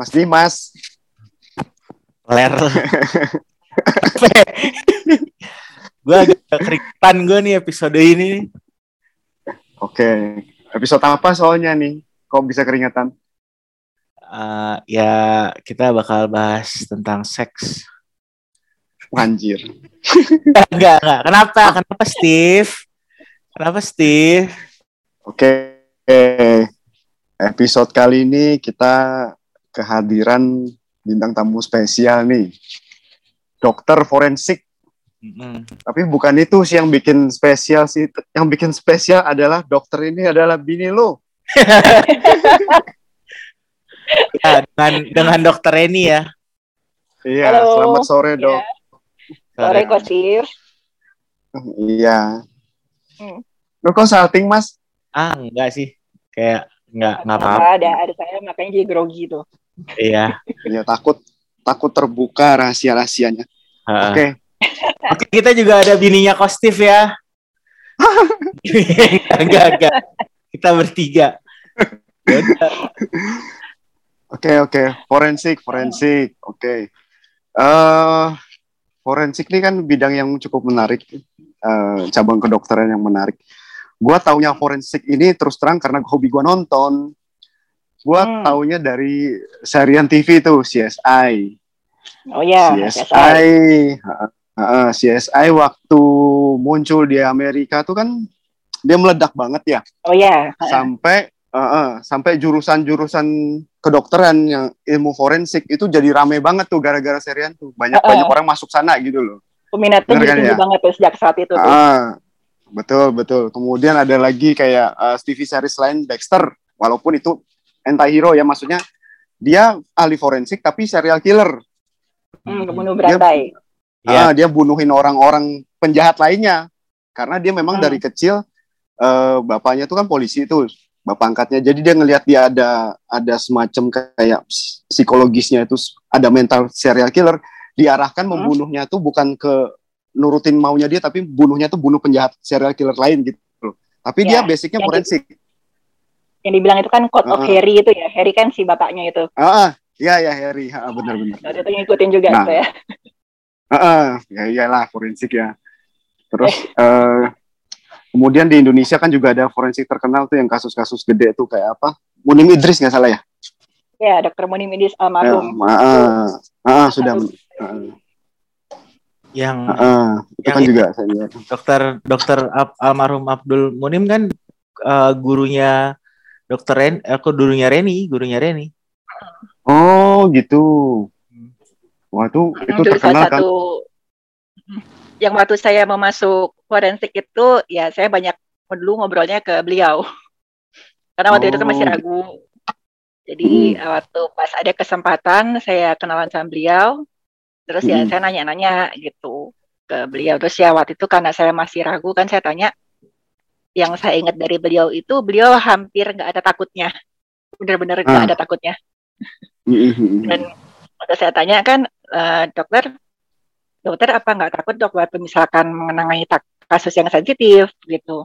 Mas Dimas. Ler. gue agak keringetan gue nih episode ini. Oke, episode apa soalnya nih? Kok bisa keringetan? Uh, ya kita bakal bahas tentang seks. Anjir. enggak, enggak. Kenapa? Kenapa Steve? Kenapa Steve? Oke. Episode kali ini kita kehadiran bintang tamu spesial nih. Dokter forensik. Mm-mm. Tapi bukan itu sih yang bikin spesial sih. Yang bikin spesial adalah dokter ini adalah bini lo. Ya, dengan dengan dokter Reni ya. Iya, Halo. selamat sore, Iya. Dok. Sore kok Steve. Iya. Hmm. Lo kok salting, Mas? Ah, enggak sih. Kayak enggak enggak Apa apa-apa. ada ada saya makanya jadi grogi tuh. Iya. Iya, takut takut terbuka rahasia-rahasianya. Heeh. Oke. Oke, kita juga ada bininya Kostif ya. enggak, enggak. Kita bertiga. Ya. Oke, oke. Forensik, forensik. Oke. eh forensik ini kan bidang yang cukup menarik. eh, cabang kedokteran yang menarik. Gua taunya forensik ini terus terang karena hobi gua nonton. Gua Hmm. taunya dari serian TV tuh CSI. Oh ya, CSI. CSI. Heeh, CSI waktu muncul di Amerika tuh kan dia meledak banget ya Oh ya. sampai eh, eh, sampai jurusan-jurusan kedokteran yang ilmu forensik itu jadi rame banget tuh gara-gara serian tuh banyak Eh, eh. banyak orang masuk sana gitu loh. Peminatnya jadi kan tinggi ya? banget tuh sejak saat itu tuh. Ah, betul betul. Kemudian ada lagi kayak eh, TV series lain Dexter, walaupun itu anti-hero ya maksudnya dia ahli forensik tapi serial killer. Hmm, pembunuh berantai. Iya. Ah, dia bunuhin orang-orang penjahat lainnya karena dia memang Hmm. dari kecil eh, bapaknya tuh kan polisi itu bapak angkatnya jadi dia ngelihat dia ada ada semacam kayak ps- psikologisnya itu ada mental serial killer diarahkan Hmm. membunuhnya tuh bukan ke nurutin maunya dia tapi bunuhnya tuh bunuh penjahat serial killer lain gitu tapi dia Ya, basicnya forensik Yang dibilang itu kan Code of Uh-uh. Harry itu ya. Harry kan si bapaknya itu. ah ah, ya ya Harry ah, benar benar Waktu itu ngikutin juga Nah. tuh ya. Ah, ah, ya iyalah forensik ya. Terus eh, kemudian di Indonesia kan juga ada forensik terkenal tuh yang kasus-kasus gede tuh kayak apa? Munim Idris nggak salah ya? Ya, Dokter Munim Idris Ya, almarhum. ah, ah, ah, sudah. Kasus. ah, Yang ah, itu Yang kan itu- juga saya lihat. dokter dokter Ab- almarhum Abdul Munim kan eh, gurunya dokter Ren, aku gurunya Reni, gurunya Reni. Oh gitu. Wah tuh Hmm, itu dulu terkenal salah kan? satu yang waktu saya mau masuk forensik itu ya saya banyak dulu ngobrolnya ke beliau karena waktu itu kan masih Oh. ragu jadi Hmm. waktu pas ada kesempatan saya kenalan sama beliau terus ya Hmm. saya nanya-nanya gitu ke beliau terus ya waktu itu karena saya masih ragu kan saya tanya yang saya ingat dari beliau itu beliau hampir nggak ada takutnya. Benar-benar nggak Ah. ada takutnya. Mm, mm, mm. dan waktu saya tanya kan "Eh, dokter dokter apa nggak takut dok waktu misalkan menangani tak- kasus yang sensitif? Gitu.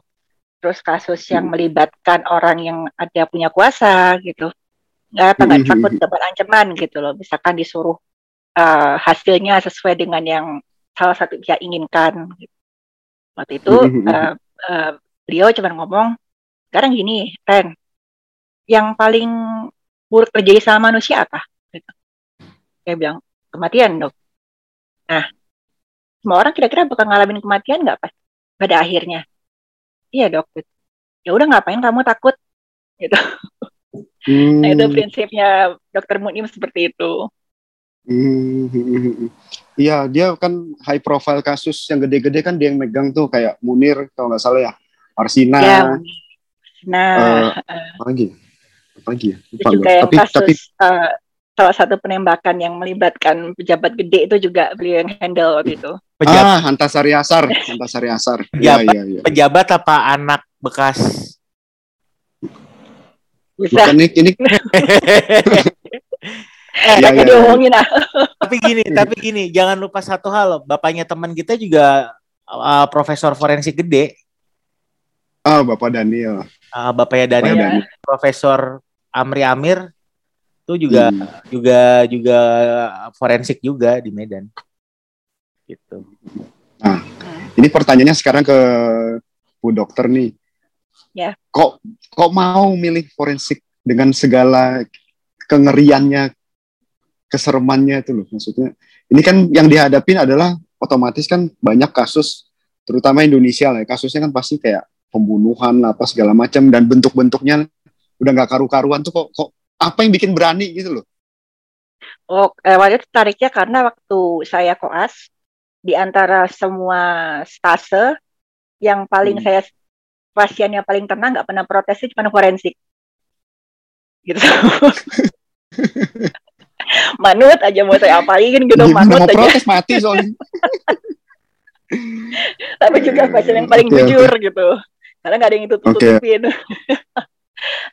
Terus kasus yang Hmm. melibatkan orang yang ada punya kuasa gitu. Nggak apa nggak Hmm, takut dapat ancaman? Gitu loh. Misalkan disuruh eh, hasilnya sesuai dengan yang salah satu pihak inginkan gitu. waktu itu eh, eh, beliau cuma ngomong sekarang gini Ren yang paling buruk terjadi sama manusia apa? Gitu. saya bilang kematian dok. Nah semua orang kira-kira bakal ngalamin kematian nggak pas pada akhirnya? Iya dok ya udah ngapain kamu takut? Gitu. Nah itu Hmm. prinsipnya dokter Munim seperti itu. Hmm, hmm, hmm, hmm. Iya, dia kan high profile kasus yang gede-gede kan dia yang megang tuh kayak Munir kalau nggak salah ya, Arsina, ya nah eh, apa lagi? Apa lagi ya? itu Lupa juga yang Tapi kasus tapi eh, salah satu penembakan yang melibatkan pejabat gede itu juga beliau yang handle waktu itu Pejabat, ah Antasari Asar, Antasari Asar. Iya Pejabat. iya iya. pejabat apa anak bekas? bisa Bukan ini, ini eh, tadi iya. diomongin ah tapi gini, tapi gini, jangan lupa satu hal loh. Bapaknya teman kita juga uh, profesor forensik gede. Ah Bapak Daniel. Uh, bapaknya Daniel Bapaknya Daniel. Profesor Amri Amir Itu juga Hmm. juga juga forensik juga di Medan. Gitu. Hmm. Ini pertanyaannya sekarang ke Bu Dokter nih. Ya. Kok kok mau milih forensik dengan segala kengeriannya, keseremannya itu loh maksudnya. Ini kan yang dihadapin adalah otomatis kan banyak kasus terutama Indonesia lah. ya, Kasusnya kan pasti kayak pembunuhan apa segala macam dan bentuk-bentuknya udah nggak karu-karuan tuh kok kok apa yang bikin berani gitu loh. Oh, eh, waktu itu tariknya karena waktu saya koas di antara semua stase yang paling Hmm. saya pasien yang paling tenang nggak pernah protes itu cuma forensik. Gitu. manut aja mau saya apalin gitu Gimana manut mau aja. protes mati soalnya. Tapi juga pasien yang paling oke. jujur gitu. Karena nggak ada yang tutup-tutupin.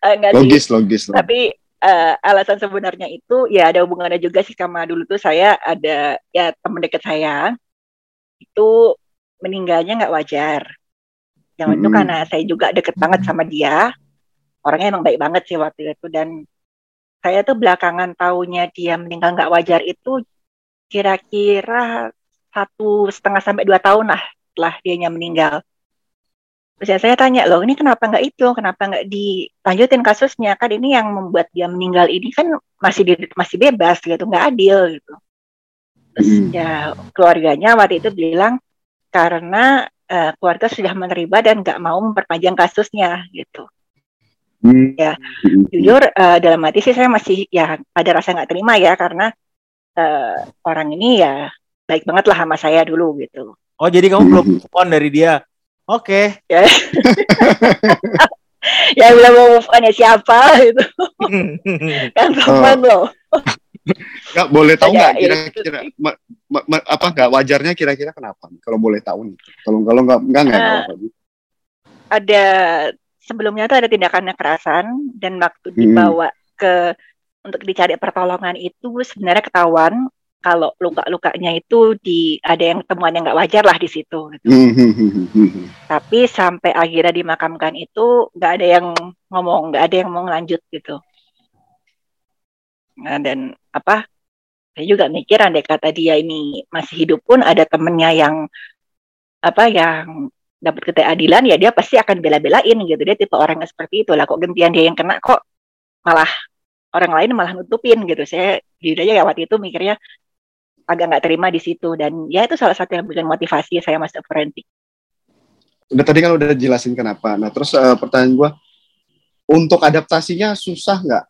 Eh, nggak sih. logis, logis. logis. Tapi eh, alasan sebenarnya itu ya ada hubungannya juga sih sama dulu tuh saya ada ya teman dekat saya itu meninggalnya nggak wajar. Yang itu Mm-mm. karena saya juga deket banget sama dia. Orangnya emang baik banget sih waktu itu dan saya tuh belakangan taunya dia meninggal nggak wajar itu kira-kira satu setengah sampai dua tahun lah setelah dianya meninggal. Terus ya saya tanya loh, ini kenapa nggak itu? Kenapa nggak dilanjutin kasusnya? Kan ini yang membuat dia meninggal ini kan masih di, masih bebas gitu, nggak adil gitu. Terus Mm. ya keluarganya waktu itu bilang karena eh, keluarga sudah menerima dan nggak mau memperpanjang kasusnya gitu. Hmm. Ya, Hmm. Jujur eh, dalam hati sih saya masih ya ada rasa nggak terima ya karena eh, orang ini ya baik banget lah sama saya dulu gitu. Oh, jadi kamu belum on dari dia. Oke. Ya, ya belum mau move on ya siapa gitu kan teman loh. Nggak boleh tahu nggak kira-kira ma- ma- ma- apa nggak wajarnya kira-kira kenapa? Kalau boleh tahu nih. Kalau kalau nggak nggak nggak apa-apa. ada sebelumnya tuh ada tindakan kekerasan dan waktu Hmm. dibawa ke untuk dicari pertolongan itu sebenarnya ketahuan kalau luka-lukanya itu di ada yang temuan yang nggak wajar lah di situ. gitu. Hmm, hmm, hmm. Tapi sampai akhirnya dimakamkan itu nggak ada yang ngomong, nggak ada yang mau lanjut gitu. Nah, dan apa? Saya juga mikir andai kata dia ini masih hidup pun ada temennya yang apa yang dapat ketidakadilan ya dia pasti akan bela-belain gitu dia tipe orang yang seperti itu lah kok gantian dia yang kena kok malah orang lain malah nutupin gitu saya jujur aja ya waktu itu mikirnya agak nggak terima di situ dan ya itu salah satu yang bikin motivasi saya masuk forensik Udah tadi kan udah jelasin kenapa. Nah terus eh, pertanyaan gua untuk adaptasinya susah nggak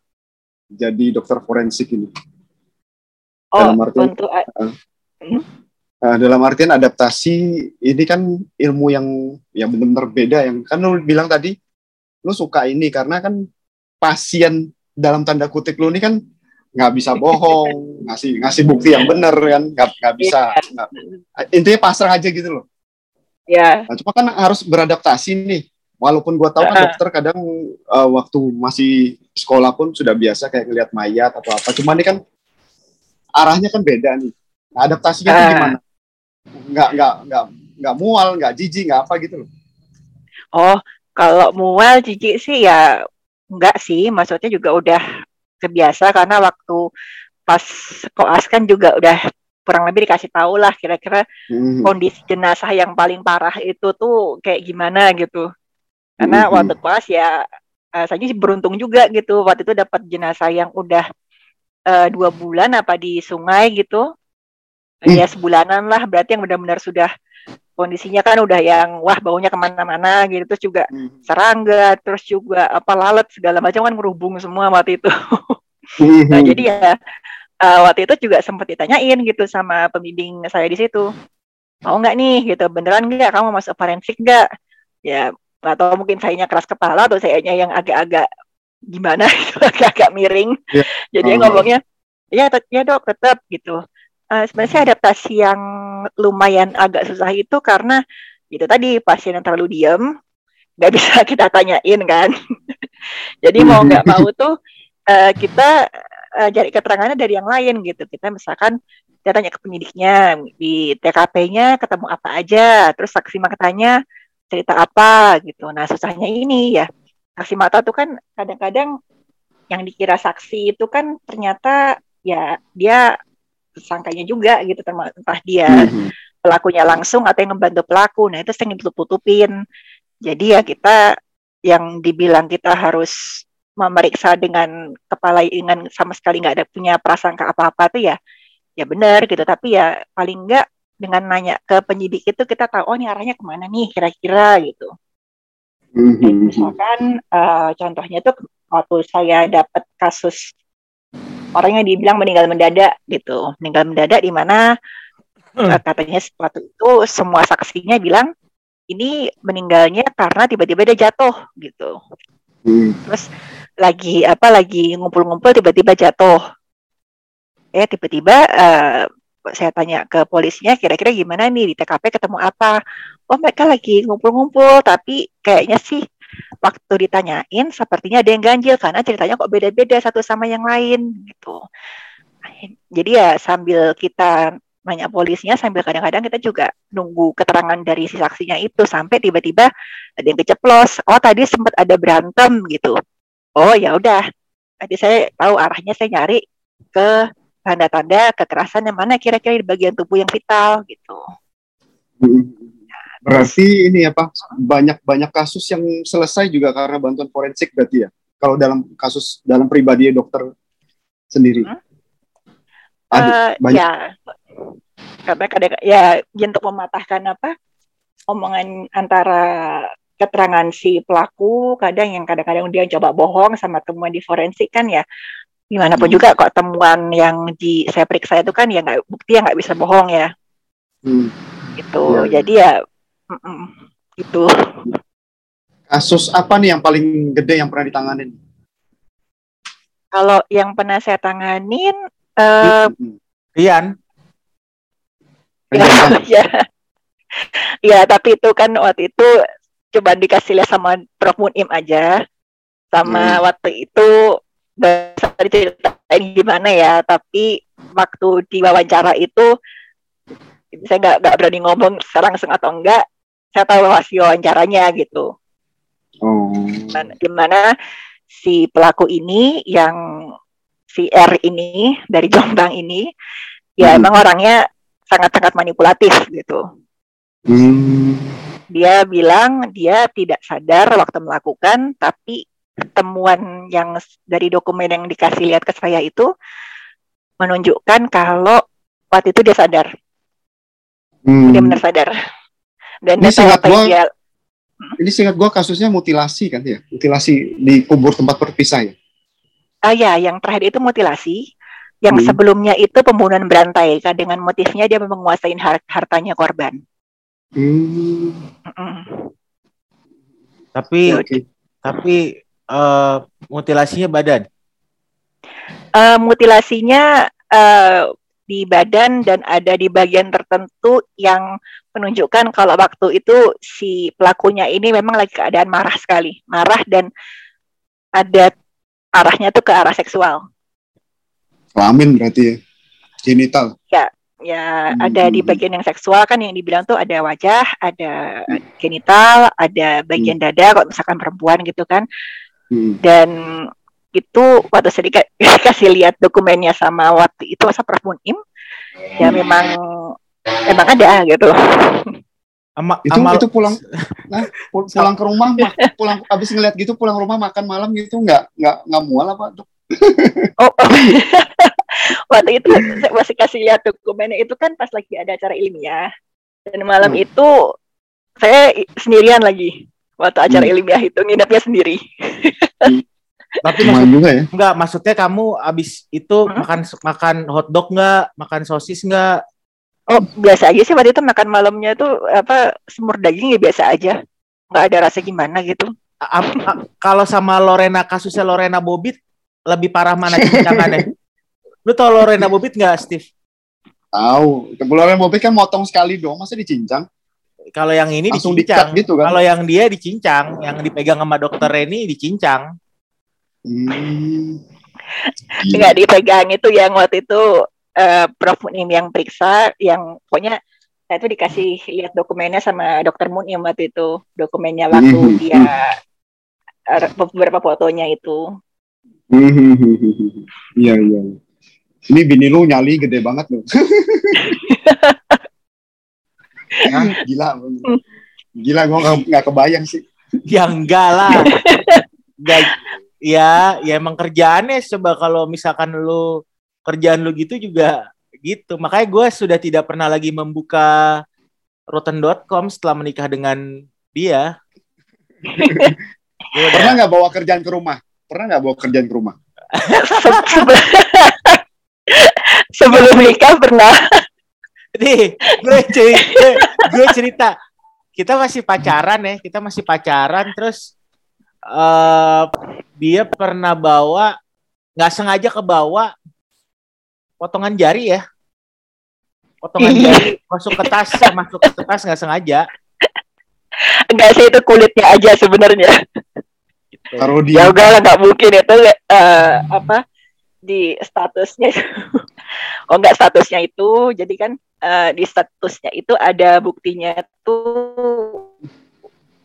jadi dokter forensik ini? oh Dalam artian- untuk Nah, dalam artian adaptasi ini kan ilmu yang yang benar-benar beda yang kan lu bilang tadi lu suka ini karena kan pasien dalam tanda kutip lu ini kan nggak bisa bohong ngasih ngasih bukti yang benar kan nggak nggak bisa. Nggak- intinya pasrah aja gitu loh. Ya nah, cuma kan harus beradaptasi nih. Walaupun gua tahu kan dokter kadang eh, waktu masih sekolah pun sudah biasa kayak ngeliat mayat atau apa. Cuma ini kan arahnya kan beda nih. Nah, adaptasinya tuh gimana? Nggak nggak nggak nggak mual nggak jijik nggak apa gitu loh. Oh, kalau mual jijik sih ya enggak sih, maksudnya juga udah kebiasa karena waktu pas koas kan juga udah kurang lebih dikasih tahu lah kira-kira Hmm. kondisi jenazah yang paling parah itu tuh kayak gimana gitu. Karena Mhm. waktu koas ya eh, saya sih beruntung juga gitu waktu itu dapat jenazah yang udah eh, dua bulan apa di sungai gitu. Hmm. Ya sebulanan lah berarti yang benar-benar sudah kondisinya kan udah yang wah baunya ke mana-mana gitu terus juga Hmm. serangga terus juga apa lalat segala macam kan merubung semua waktu itu. Hmm. Nah jadi ya eh, waktu itu juga sempat ditanyain gitu sama pembimbing saya di situ. Mau nggak nih? Gitu. Beneran nggak? Kamu masuk forensik nggak? Ya atau mungkin sayanya keras kepala atau sayanya yang agak-agak gimana gitu. Agak-agak miring. Iya. jadi Oh. ngomongnya ya ya dok tetap gitu. Eh, sebenarnya adaptasi yang lumayan agak susah itu karena itu tadi pasien yang terlalu diem nggak bisa kita tanyain kan. Jadi mau nggak mau tuh eh, kita eh, cari keterangannya dari yang lain gitu kita misalkan kita tanya ke penyidiknya di TKP-nya ketemu apa aja terus saksi matanya cerita apa gitu nah susahnya ini ya saksi mata tuh kan kadang-kadang yang dikira saksi itu kan ternyata ya dia tersangkanya juga gitu entah dia Mhm. pelakunya langsung atau yang membantu pelaku. Nah, itu sering ditutup-tutupin. Jadi ya kita yang dibilang kita harus memeriksa dengan kepala dengan sama sekali nggak ada punya prasangka apa-apa tuh ya ya benar gitu. Tapi ya paling nggak dengan nanya ke penyidik itu kita tahu oh ini arahnya ke mana nih kira-kira? gitu. Mhm. misalkan eh, contohnya tuh waktu saya dapat kasus orang yang dibilang meninggal mendadak gitu. Meninggal mendadak di mana eh, katanya waktu itu semua saksinya bilang ini meninggalnya karena tiba-tiba dia jatuh gitu. Mhm. terus lagi apa lagi ngumpul-ngumpul tiba-tiba jatuh. Eh tiba-tiba eh, saya tanya ke polisinya kira-kira gimana nih? Di TKP ketemu apa? Oh mereka lagi ngumpul-ngumpul tapi kayaknya sih waktu ditanyain sepertinya ada yang ganjil karena ceritanya kok beda-beda satu sama yang lain gitu. Jadi ya sambil kita nanya polisinya sambil kadang-kadang kita juga nunggu keterangan dari si saksinya itu sampai tiba-tiba ada yang keceplos oh tadi sempat ada berantem gitu oh ya udah tadi saya tahu arahnya saya nyari ke tanda-tanda kekerasan yang mana kira-kira di bagian tubuh yang vital gitu Mhm. Berarti ini apa banyak banyak kasus yang selesai juga karena bantuan forensik berarti ya. Kalau dalam kasus dalam pribadi dokter sendiri. Hmm? Ada Eh, banyak. ya karena kadang ya untuk mematahkan apa omongan antara keterangan si pelaku kadang yang kadang-kadang dia coba bohong sama temuan di forensik kan ya gimana pun Hmm. juga kok temuan yang di saya periksa itu kan ya nggak bukti yang nggak bisa bohong ya Hmm. gitu Iya. jadi ya mm-mm, gitu Kasus apa nih yang paling gede yang pernah ditanganin? kalau yang pernah saya tanganin eh Mhm. Rian, ya, ya ya tapi itu kan waktu itu coba dikasih lihat sama Prof Munim aja sama Hmm. waktu itu bahasa diceritain gimana ya tapi waktu di wawancara itu saya nggak nggak berani ngomong sekarang langsung atau enggak saya tahu hasil wawancaranya gitu Oh. gimana, gimana si pelaku ini yang si R ini dari Jombang ini ya Hmm. emang orangnya sangat-sangat manipulatif gitu Hmm. dia bilang dia tidak sadar waktu melakukan tapi temuan yang dari dokumen yang dikasih lihat ke saya itu menunjukkan kalau waktu itu dia sadar Hmm. dia benar sadar dan Ini singkat apa gua- dia Ini singkat gua kasusnya mutilasi kan ya? Mutilasi di kubur tempat terpisah ya? ah ya yang terakhir itu mutilasi yang Hmm. sebelumnya itu pembunuhan berantai kan dengan motifnya dia menguasai har- hartanya korban Hmm. Tapi Oke. tapi eh, mutilasinya badan. Eh, mutilasinya eh, di badan dan ada di bagian tertentu yang menunjukkan kalau waktu itu si pelakunya ini memang lagi keadaan marah sekali, marah dan ada arahnya tuh ke arah seksual. Kelamin berarti ya? Genital. Ya, Hmm. ada di bagian yang seksual kan yang dibilang tuh ada wajah, ada genital, ada bagian dada kalau misalkan perempuan gitu kan. Hmm. Dan itu waktu saya dika- dikasih lihat dokumennya sama waktu itu sama Prof Munim, ya memang emang ada gitu. Ama, Itu amal- itu pulang nah, pul- pulang ke rumah pulang habis ngeliat gitu pulang rumah makan malam gitu nggak nggak nggak mual apa dok? Oh, oh. waktu itu saya masih kasih lihat dokumennya itu kan pas lagi ada acara ilmiah dan malam Hmm. itu saya sendirian lagi waktu acara Hmm. ilmiah itu nginepnya sendiri. tapi Lumayan maksud, juga ya. enggak maksudnya kamu abis itu Hmm? makan makan hotdog enggak, makan sosis enggak? Oh biasa aja sih waktu itu makan malamnya tuh apa semur daging ya biasa aja nggak ada rasa gimana gitu. A- a- a- kalau sama Lorena kasusnya Lorena Bobit lebih parah mana cincangannya? Lu tau Lorena Bobit nggak, Steve? Tahu. Kebetulan mobil kan motong sekali dong, masa dicincang? Kalau yang ini Langsung dicincang. dicat gitu kan? Kalau yang dia dicincang, yang dipegang sama dokter Reni dicincang. Hmm. nggak dipegang itu yang waktu itu eh, Prof Munim yang periksa yang pokoknya saya tuh dikasih lihat dokumennya sama dokter Munim waktu itu dokumennya waktu Mhm. dia eh, beberapa fotonya itu Iya iya. Ini bini lu nyali gede banget loh. Hah, gila. Gila gua nggak- nggak kebayang sih. Ya enggak lah. Enggak, ya, ya emang kerjaannya coba kalau misalkan lu kerjaan lu gitu juga gitu. Makanya gue sudah tidak pernah lagi membuka rotten.com setelah menikah dengan dia. Pernah nggak bawa kerjaan ke rumah? Pernah nggak bawa kerjaan ke rumah? Se- sebe- Sebelum nikah pernah. nih, gue cerita, gue cerita. Kita masih pacaran ya, kita masih pacaran terus eh dia pernah bawa nggak sengaja ke bawa potongan jari ya. Potongan jari masuk ke tas, masuk ke tas nggak sengaja. Enggak sih itu kulitnya aja sebenarnya. Taruh di Ya enggak lah nggak mungkin itu eh, apa di statusnya oh enggak statusnya itu. Jadi kan eh, di statusnya itu ada buktinya tuh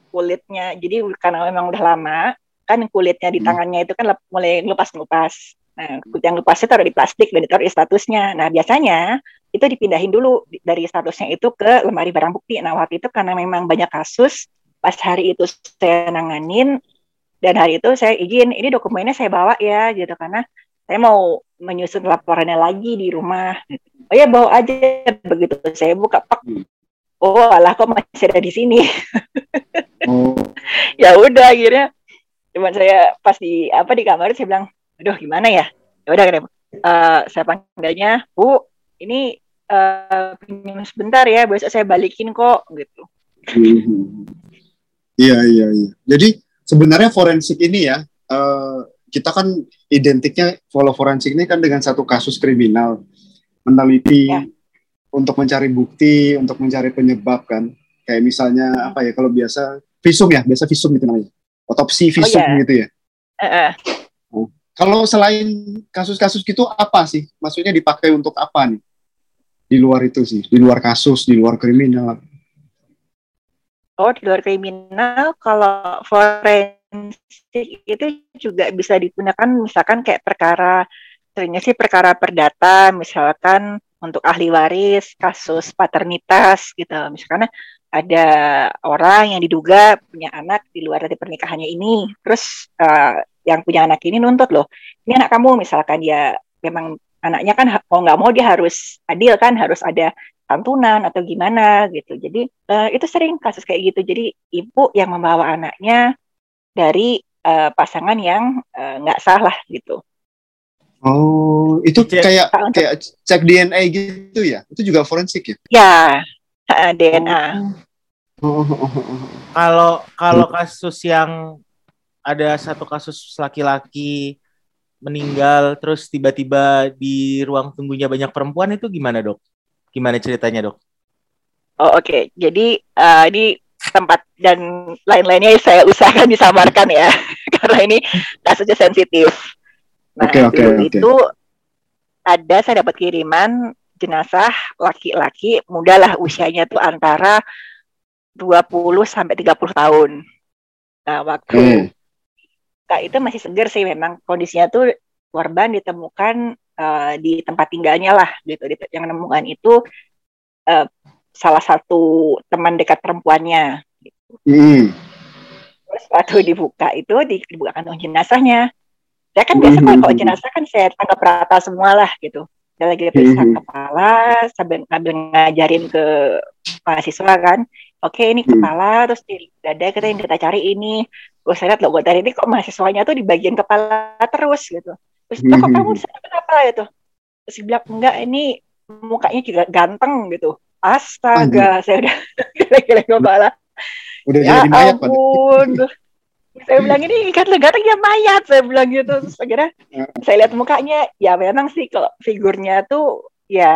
kulitnya. Jadi karena memang udah lama kan kulitnya di Hmm. tangannya itu kan lep- mulai ngelupas-ngelupas. Nah kulit yang lepas itu taruh di plastik dan ditaruh di statusnya. Nah biasanya itu dipindahin dulu dari statusnya itu ke lemari barang bukti. Nah waktu itu karena memang banyak kasus pas hari itu saya nanganin dan hari itu saya izin ini dokumennya saya bawa ya gitu. Karena saya mau menyusun laporannya lagi di rumah. Oh ya bawa aja. Begitu saya buka pak. Hmm. oh alah kok masih ada di sini? Oh, ya udah akhirnya cuman saya pas di apa di kamar saya bilang aduh gimana ya? Ya udah eh, saya panggilnya bu ini eh pinjam sebentar ya besok saya balikin kok gitu. Mhm. Iya iya iya. Jadi sebenarnya forensik ini ya eh, kita kan identiknya kalau forensik ini kan dengan satu kasus kriminal meneliti Ya. untuk mencari bukti untuk mencari penyebab kan kayak misalnya Hmm. apa ya kalau biasa visum ya biasa visum itu namanya otopsi visum iya. gitu ya. Eh. Kalau selain kasus-kasus gitu apa sih? Maksudnya dipakai untuk apa nih? Di luar itu sih, di luar kasus, di luar kriminal. Oh, di luar kriminal, kalau forensik itu juga bisa digunakan misalkan kayak perkara, seringnya sih perkara perdata, misalkan untuk ahli waris, kasus paternitas gitu. Misalkan ada orang yang diduga punya anak di luar dari pernikahannya ini, terus eh, yang punya anak ini nuntut loh, ini anak kamu misalkan dia memang anaknya kan mau nggak mau dia harus adil kan, harus ada santunan atau gimana gitu. Jadi eh, itu sering kasus kayak gitu. Jadi ibu yang membawa anaknya dari eh, pasangan yang eh, nggak salah gitu. Oh, itu Cek- kayak Untuk- kayak cek DNA gitu ya? Itu juga forensik ya? Ya DNA. Oh, oh, oh. Kalau kalau kasus yang ada satu kasus laki-laki meninggal terus tiba-tiba di ruang tunggunya banyak perempuan itu gimana dok? Gimana ceritanya dok? Oh oke. Jadi eh, ini tempat dan lain-lainnya saya usahakan disamarkan ya karena ini kasusnya sensitif. Nah oke, dulu oke. itu ada saya dapat kiriman jenazah laki-laki muda lah usianya tuh antara 20 sampai 30 tahun. Nah, waktu Hmm. Kak itu masih segar sih memang kondisinya tuh korban ditemukan eh, di tempat tinggalnya lah gitu. Yang nemukan itu eh, salah satu teman dekat perempuannya. Hmm. Terus waktu dibuka itu di- dibuka kantong jenazahnya. Saya kan biasa kalau kalau jenazah kan saya tangkap rata semua lah gitu. Dia lagi periksa Mhm. kepala sambil ngambil ngajarin ke mahasiswa kan. Oke ini Hmm. kepala terus di dada kita yang kita cari ini. Gue saya lihat loh gue tadi ini kok mahasiswanya tuh di bagian kepala terus gitu. Terus "Loh, kok kamu di sana kenapa gitu? Terus dia bilang enggak ini mukanya juga ganteng gitu. Astaga, saya udah gila-gila kepala. Udah Ya jadi mayat pada. ampun. saya bilang ini ikan legatnya ya mayat. Saya bilang gitu. Terus akhirnya Ya. saya lihat mukanya. Ya memang sih kalau figurnya tuh ya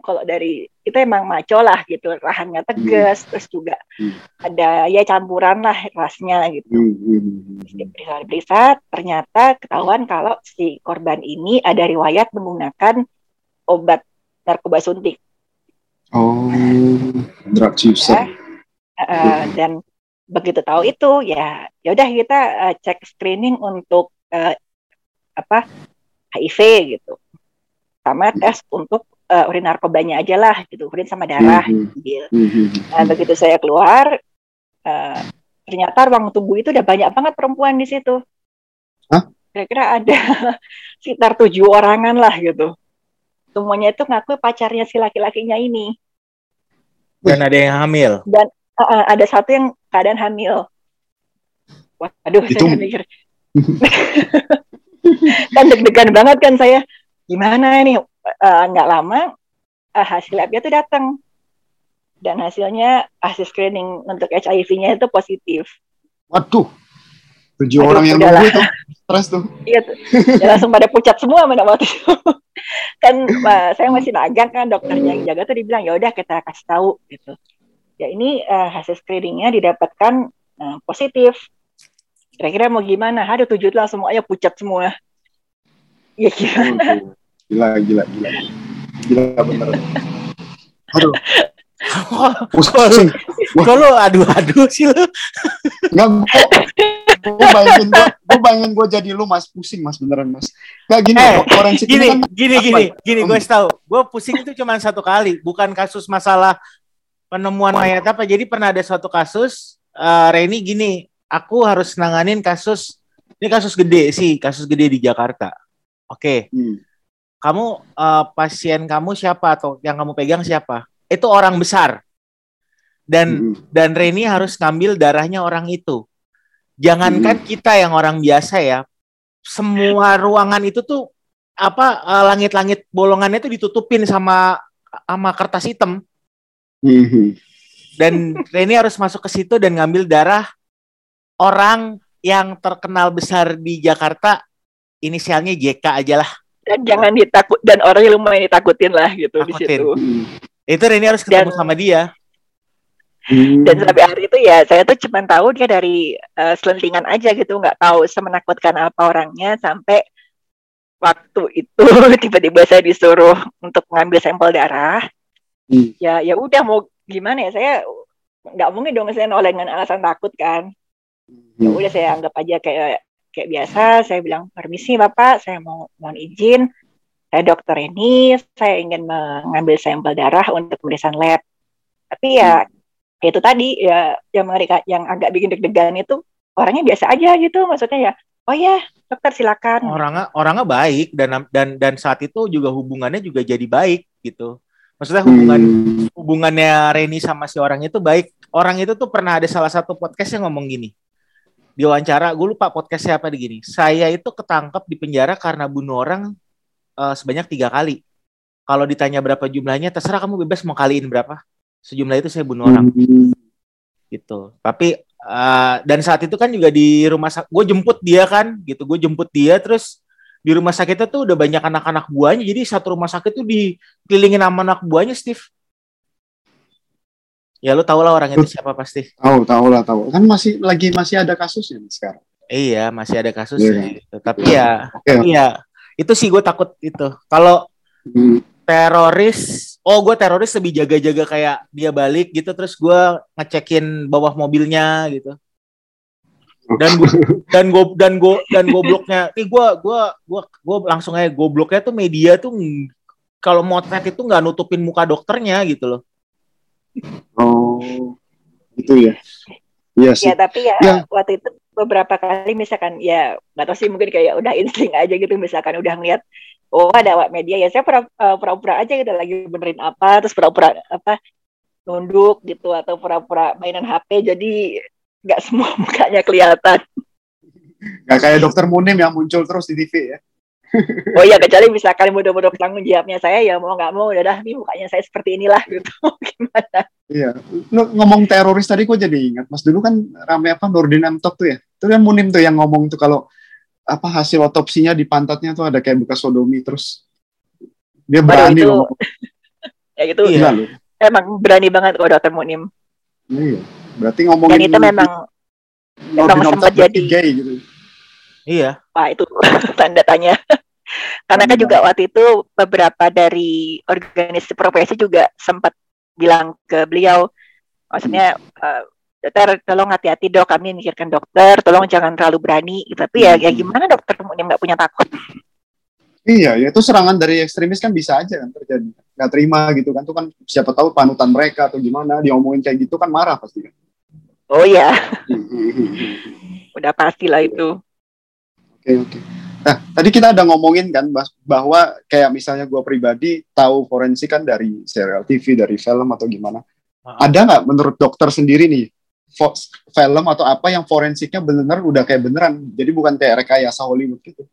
kalau dari kita emang maco lah gitu. Rahangnya tegas. Terus juga Hmm. ada ya campuran lah rasnya gitu. Hmm, hmm, hmm. Diperiksa-periksa ternyata ketahuan kalau si korban ini ada riwayat menggunakan obat narkoba suntik. Oh, drug ya. Uh, dan begitu tahu itu ya ya udah kita uh, cek screening untuk uh, apa HIV gitu sama tes untuk uh, urin narkobanya aja lah gitu urin sama darah gitu. Nah, begitu saya keluar uh, ternyata ruang tunggu itu udah banyak banget perempuan di situ Hah? kira-kira ada sekitar tujuh orangan lah gitu semuanya itu ngaku pacarnya si laki-lakinya ini Dan ada yang hamil. Uh, uh, ada satu yang keadaan hamil waduh Itu- saya mikir kan deg-degan banget kan saya gimana ini Eh, nggak lama eh, hasil labnya tuh datang dan hasilnya hasil screening untuk HIV-nya itu positif Waduh. Tujuh Aduh, orang yang nunggu itu. Stres tuh. iya tuh. Ya, langsung pada pucat semua pada waktu itu kan eh, saya masih magang kan dokternya yang jaga tuh dibilang ya udah kita kasih tahu gitu ya ini eh, hasil screeningnya didapatkan eh, positif kira-kira mau gimana aduh tujuh langsung semuanya pucat semua ya gimana. Gila, gila, gila. Gila bener. Aduh, pusing. Kalau aduh-aduh sih lu. Enggak, kok. Gue bayangin gue, gue bayangin gue jadi lu mas pusing mas beneran mas. Gak gini, Eh, forensik Gini, ini kan gini, gini, ya? gini, gue tahu. Gue pusing itu cuma satu kali, bukan kasus masalah penemuan mayat apa. Jadi pernah ada suatu kasus, eh Reni gini, aku harus nanganin kasus, ini kasus gede sih, kasus gede di Jakarta. Oke, Hmm. kamu eh, pasien kamu siapa atau yang kamu pegang siapa? Itu orang besar. Dan Hmm. dan Reni harus ngambil darahnya orang itu. Jangankan kita yang orang biasa ya, semua ruangan itu tuh apa eh, langit-langit bolongannya tuh ditutupin sama sama kertas hitam Hmm. dan Reni harus masuk ke situ dan ngambil darah orang yang terkenal besar di Jakarta inisialnya JK aja lah. dan jangan ditakut dan orangnya lumayan ditakutin lah gitu di situ Hmm. Itu Reni harus ketemu Dan- sama dia. Hmm. dan sampai hari itu ya saya tuh cuma tahu dia dari eh, selentingan aja gitu nggak tahu semenakutkan apa orangnya sampai waktu itu tiba-tiba saya disuruh untuk mengambil sampel darah Hmm. ya ya udah mau gimana ya? Saya nggak mungkin dong saya nolak dengan alasan takut kan. Ya Hmm. udah saya anggap aja kayak kayak biasa. Saya bilang permisi bapak. Saya mau mohon izin. Saya dokter ini. Saya ingin mengambil sampel darah untuk pemeriksaan lab. Tapi ya itu tadi. Ya yang mengerikan yang agak bikin deg-degan itu orangnya biasa aja gitu. Maksudnya ya oh ya dokter silakan. Orangnya orangnya baik. Dan dan dan saat itu juga hubungannya juga jadi baik gitu. Maksudnya Hmm. hubungan hubungannya Reni sama si orang itu baik. Orang itu tuh pernah ada salah satu podcast yang ngomong gini. Di wawancara, gue lupa podcastnya apa di gini. Saya itu ketangkep di penjara karena bunuh orang eh, sebanyak tiga kali. Kalau ditanya berapa jumlahnya, terserah kamu bebas mau kaliin berapa. Sejumlah itu saya bunuh orang Hmm. gitu. Tapi eh, dan saat itu kan juga di rumah sakit, gue jemput dia kan, gitu. Gue jemput dia, terus di rumah sakitnya tuh udah banyak anak-anak buahnya. Jadi satu rumah sakit tuh dikelilingin sama anak buahnya, Steve. Ya lu tau lah orang itu siapa pasti. Tahu, tahu lah, tahu. Kan masih lagi masih ada kasusnya sekarang. Iya, masih ada Iya. kasusnya. gitu. Tapi ya, Oke. tapi ya itu sih gue takut itu. Kalau Hmm. teroris, oh gue teroris lebih jaga-jaga kayak dia balik gitu, terus gue ngecekin bawah mobilnya gitu. Dan gua, dan go dan go dan gobloknya nih gua gua gua gua langsung aja gobloknya tuh media tuh kalau motret itu nggak nutupin muka dokternya gitu loh Oh, itu ya. Iya sih. ya tapi ya, Ya. waktu itu beberapa kali misalkan ya nggak tahu sih mungkin kayak udah insting aja gitu misalkan udah ngeliat oh ada awak media ya saya pura- eh, pura-pura aja gitu lagi benerin apa terus pura-pura apa nunduk gitu atau pura-pura mainan HP jadi nggak semua mukanya kelihatan Gak kayak dokter Munim yang muncul terus di TV ya. oh ya kecuali misalkan mudah-mudah tanggung jawabnya saya ya mau nggak mau udah dah nih mukanya saya seperti inilah gitu gimana Iya. Lu ngomong teroris tadi kok jadi ingat. Mas dulu kan rame apa Nurdin Amtok tuh ya. Itu kan Munim tuh yang ngomong tuh kalau apa hasil otopsinya di pantatnya tuh ada kayak bekas sodomi terus dia Waduh, berani itu- loh. ya itu Iya. Emang berani banget kok dokter Munim Iya. Berarti ngomongin dan itu memang memang sempat jadi- gay gitu. iya Wah itu tanda tanya. Karena kan juga waktu itu beberapa dari organisasi profesi juga sempat bilang ke beliau, maksudnya eh, dokter tolong hati-hati dok kami mikirkan dokter tolong jangan terlalu berani tapi ya ya Hmm. gimana dokter yang nggak punya takut Iya, ya itu serangan dari ekstremis kan bisa aja kan terjadi. Nggak terima gitu kan, itu kan siapa tahu panutan mereka atau gimana, diomongin kayak gitu kan marah pasti kan. Oh ya Oke, udah pastilah itu oke. Nah, tadi kita ada ngomongin kan bahwa kayak misalnya gua pribadi tahu forensik kan dari serial TV, dari film atau gimana. Ah. Ada nggak menurut dokter sendiri nih, fo- film atau apa yang forensiknya bener udah kayak beneran, jadi bukan kayak rekayasa Hollywood gitu.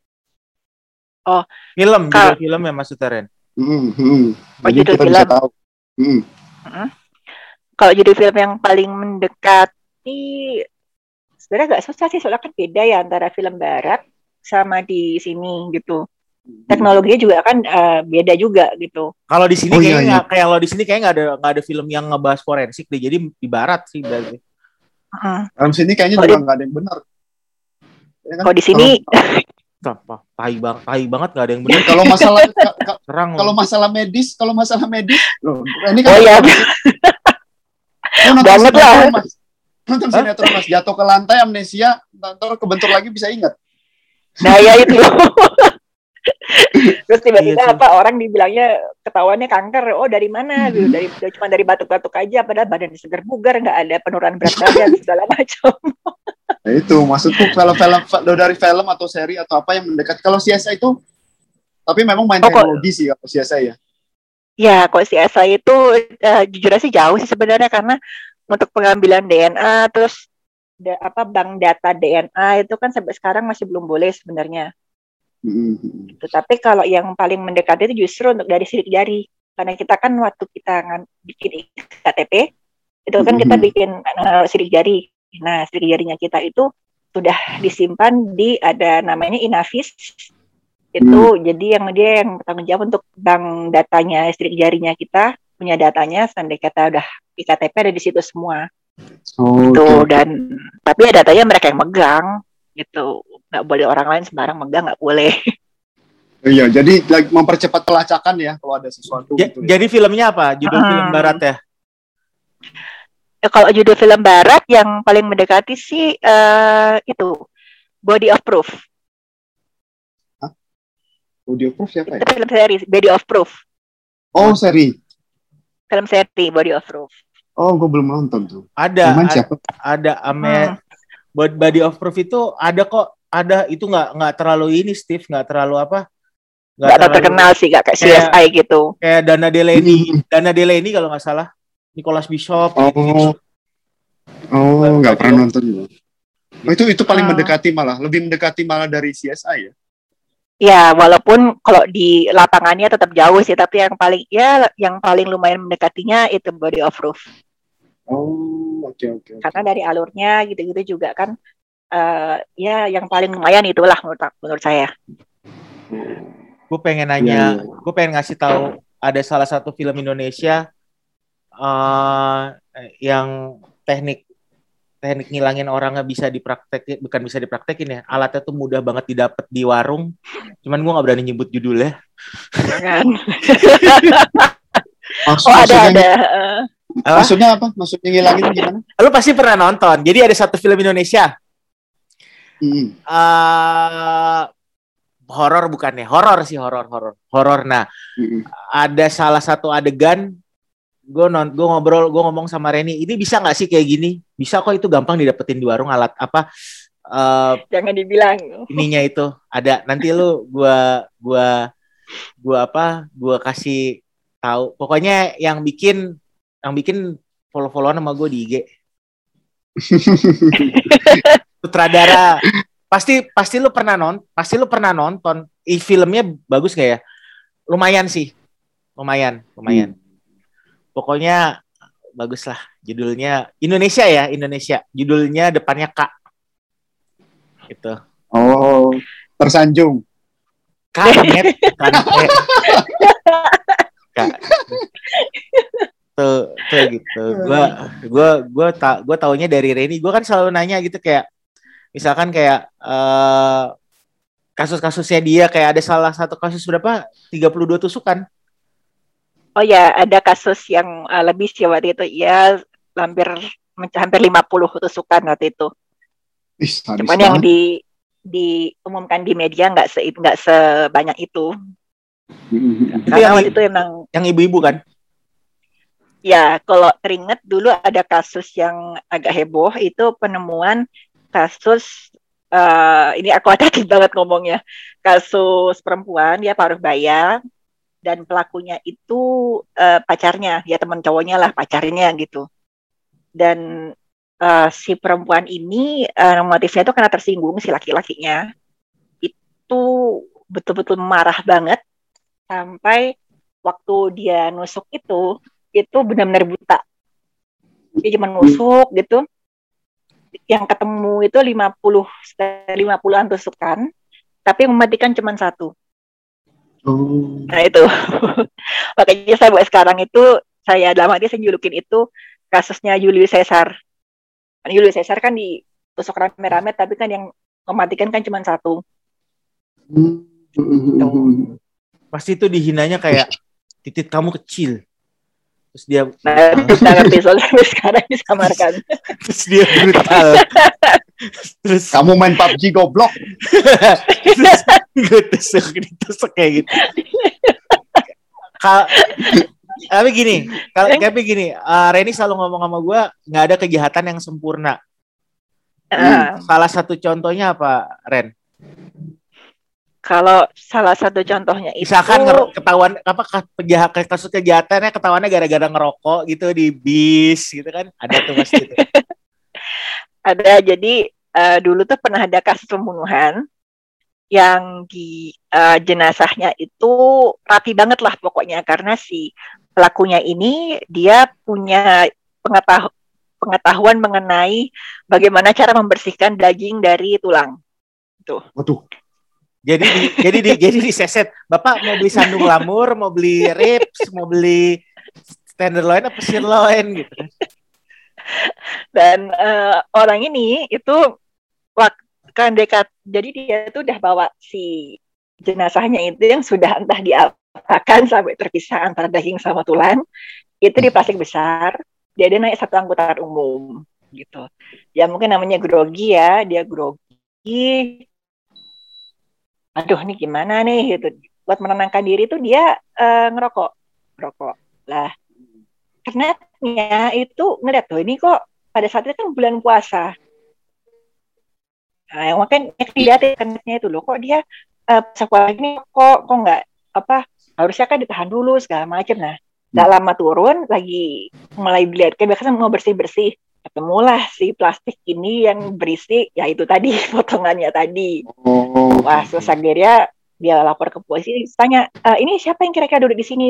Film, Kal- judul film ya maksudnya Ren. Hmm, hmm. Oh, Jadi judul kita bisa film. tahu. Hmm. kalau jadi film yang paling mendekati sebenarnya nggak susah sih soalnya kan beda ya antara film barat sama di sini gitu teknologinya juga kan eh, beda juga gitu Kalau di sini Oh, kayaknya iya, iya. kayak kalau di sini kayak nggak ada nggak ada film yang ngebahas forensik deh. Jadi di barat sih berarti. Heeh. Dalam sini kayaknya Oh, juga di- nggak ada yang benar. Ya kan? kalau di sini Apa? Tai banget, tai banget nggak ada yang benar. kalau masalah ka- kalau masalah medis, kalau masalah medis, loh, ini kan oh ya nonton Banget lah. Mas. Nonton sinetron Mas, jatuh ke lantai amnesia, ntar kebentur lagi bisa ingat. nah ya itu. Terus tiba-tiba Iya apa orang dibilangnya ketahuannya kanker. Oh dari mana? Gitu dari cuma dari batuk-batuk aja. Padahal badan segar bugar nggak ada penurunan berat badan segala macam. Nah, itu. Maksudku film-film lo dari film atau seri atau apa yang mendekat. Kalau CSI itu tapi memang main Oh, kok- teknologi sih kalau CSI ya. Ya, kalau CSI itu eh, jujur aja sih jauh sih sebenarnya. Karena untuk pengambilan DNA terus da- apa bank data DNA itu kan sampai sekarang masih belum boleh sebenarnya. Mm-mm. Tetapi kalau yang paling mendekati itu justru untuk dari sidik jari. Karena kita kan waktu kita ngan- bikin KTP itu kan kita Mhm. bikin eh, sidik jari. Nah, sidik jarinya kita itu sudah disimpan di ada namanya Inavis. Itu jadi yang dia yang bertanggung jawab untuk bank datanya sidik jarinya kita punya datanya sampai kita udah di KTP ada di situ semua Oh, tuh oke. dan tapi ya datanya mereka yang megang gitu nggak boleh orang lain sembarang megang nggak boleh Iya, jadi lagi mempercepat pelacakan ya kalau ada sesuatu Ja- gitu. ya. Jadi filmnya apa? Judul Hmm. film barat ya? Ya, kalau judul film barat yang paling mendekati sih eh, itu Body of Proof. Audio proof siapa ya? Itu film seri Body of Proof. Oh, seri. Film seri Body of Proof. Oh, gue belum nonton tuh. Ada, Cuman ada, siapa? ada ame Hmm. buat body of proof itu ada kok, ada itu nggak nggak terlalu ini Steve, nggak terlalu apa? Nggak terlalu terkenal sih nggak kayak Kayak- CSI gitu. Kayak Dana Delaney, Dana Delaney kalau nggak salah, Nicholas Bishop. Oh, oh, nggak pernah nonton gue. Oh, itu itu paling Hmm. mendekati malah, lebih mendekati malah dari CSI ya. Ya, walaupun kalau di lapangannya tetap jauh sih, tapi yang paling ya yang paling lumayan mendekatinya itu Body of Proof. Oh, oke oke. oke. Karena dari alurnya gitu-gitu juga kan eh, ya yang paling lumayan itulah menurut menurut saya. Gue pengen nanya, iya. gue pengen ngasih tahu ada salah satu film Indonesia eh yang teknik teknik ngilangin orang nggak bisa dipraktekin, bukan bisa dipraktekin ya, alatnya tuh mudah banget didapat di warung. Cuman gue nggak berani nyebut judulnya. Kan? Maksud, oh ada maksudnya, ada. Apa? maksudnya apa? Maksudnya ngilangin gimana? Lu pasti pernah nonton. Jadi ada satu film Indonesia Hmm. eh horor bukannya horor sih horor horor horor nah hmm. ada salah satu adegan gue non gue ngobrol gue ngomong sama Reni ini bisa nggak sih kayak gini? Bisa kok itu gampang didapetin di warung alat apa eh jangan dibilang. ininya itu. Ada nanti lu gua gua gua apa gua kasih tahu. Pokoknya yang bikin yang bikin follow followan sama gue di IG sutradara. Pasti pasti lu pernah non pasti lu pernah nonton. Ih, filmnya bagus gak ya? Lumayan sih. Lumayan lumayan pokoknya bagus lah judulnya Indonesia ya Indonesia. Judulnya depannya Kak. Gitu. Oh, tersanjung. kaget kan eh. Kak. tuh tuh gitu. Gua gua gua tak gua taunya dari Reni. Gua kan selalu nanya gitu kayak misalkan kayak eh kasus-kasusnya dia kayak ada salah satu kasus berapa? 32 tusukan Oh ya ada kasus yang eh, lebih sih waktu itu ya hampir hampir 50 tusukan waktu itu. Ih, Cuman yang di diumumkan di media nggak se nggak sebanyak itu. Itu Karena yang- waktu itu emang Yang ibu-ibu kan? ya kalau teringat dulu ada kasus yang agak heboh itu penemuan kasus eh, ini aku hati banget ngomongnya kasus perempuan dia paruh baya dan pelakunya itu eh, pacarnya ya teman cowoknya lah pacarnya gitu. Dan eh, si perempuan ini eh, motifnya itu karena tersinggung si laki-lakinya. Itu betul-betul marah banget. Sampai waktu dia nusuk itu itu benar-benar buta. Dia cuma nusuk gitu. Yang ketemu itu 50 50-an tusukan. Tapi mematikan cuma satu Oh. Nah itu. Makanya saya buat sekarang itu saya dalam hati saya julukin itu kasusnya Julius Caesar. Kan Julius Caesar kan ditusuk rame-rame tapi kan yang mematikan kan cuma satu. Mm-mm. Pasti itu dihinanya kayak titik kamu kecil. Terus dia Nah, kita ngerti soalnya sekarang disamarkan. terus dia brutal. terus Kamu main PUBG goblok. terus gue tusuk ditusuk kayak gitu. Kal tapi gini, kalau tapi gini, eh, Reni selalu ngomong sama gue nggak ada kejahatan yang sempurna. Nah, Salah satu contohnya apa, Ren? kalau salah satu contohnya itu Misalkan ketahuan apa penjahat kasus kejahatannya ketahuannya gara-gara ngerokok gitu di bis gitu kan ada tuh pasti itu. ada jadi eh, dulu tuh pernah ada kasus pembunuhan yang di eh, jenazahnya itu rapi banget lah pokoknya karena si pelakunya ini dia punya pengetahu- pengetahuan mengenai bagaimana cara membersihkan daging dari tulang. Waduh. Jadi di, jadi di, jadi diseset. Bapak mau beli sandung lamur, mau beli ribs, mau beli tenderloin apa sirloin gitu kan. Dan eh, orang ini itu wak- kan dekat. Jadi dia tuh udah bawa si jenazahnya itu yang sudah entah diapakan sampai terpisah antara daging sama tulang itu di plastik besar. Dia, dia naik satu angkutan umum gitu. Ya mungkin namanya grogi ya. Dia grogi. Aduh ini gimana nih gitu. Buat menenangkan diri tuh dia eh, ngerokok. Ngerokok. Lah ternyata itu ngeliat tuh ini kok pada saat itu kan bulan puasa nah yang makan yang dilihatin kenetnya itu loh kok dia eh puasa puasa ini kok kok nggak apa harusnya kan ditahan dulu segala macam nah nggak lama turun lagi mulai dilihat kayak biasanya mau bersih bersih ketemulah si plastik ini yang berisi ya itu tadi potongannya tadi Oh. Wah, terus akhirnya dia lapor ke polisi, tanya, "E, ini siapa yang kira-kira duduk di sini?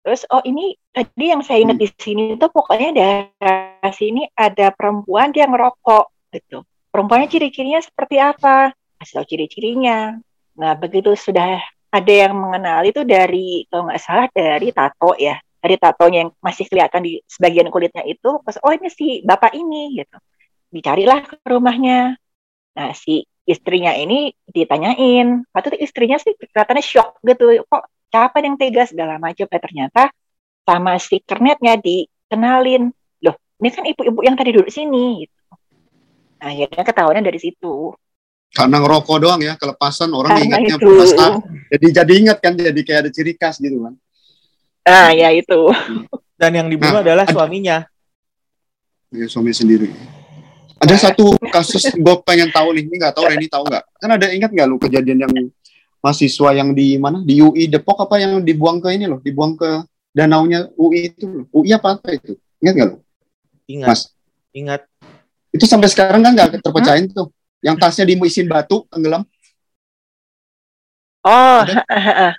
Terus, oh ini tadi yang saya ingat di sini itu pokoknya daerah sini ada perempuan dia ngerokok gitu. Perempuannya ciri-cirinya seperti apa? Kasih tahu ciri-cirinya. Nah, begitu sudah ada yang mengenal itu dari kalau nggak salah dari tato ya, dari tatonya yang masih kelihatan di sebagian kulitnya itu, pas oh ini si bapak ini gitu. Dicarilah ke rumahnya. Nah, si istrinya ini ditanyain, waktu itu istrinya sih kelihatannya shock gitu, kok siapa yang tega segala macam, eh ternyata sama si kernetnya dikenalin, loh ini kan ibu-ibu yang tadi duduk sini, gitu. Nah, akhirnya ketahuannya dari situ. Karena ngerokok doang ya, kelepasan orang Karena ingatnya itu. puasa. Jadi jadi ingat kan, jadi kayak ada ciri khas gitu kan. Nah, ya itu. Dan yang dibunuh Nah, adalah ad- suaminya. Ya, suami sendiri. Ada satu kasus gue pengen tahu nih, ini nggak tahu Reni tahu nggak? Kan ada ingat nggak lu kejadian yang mahasiswa yang di mana di UI Depok apa yang dibuang ke ini loh, dibuang ke danaunya UI itu loh. UI apa apa itu? Ingat nggak lu? Ingat, Mas, ingat. Itu sampai sekarang kan nggak terpecahin tuh. Yang tasnya dimuisin batu tenggelam. Oh, Ada?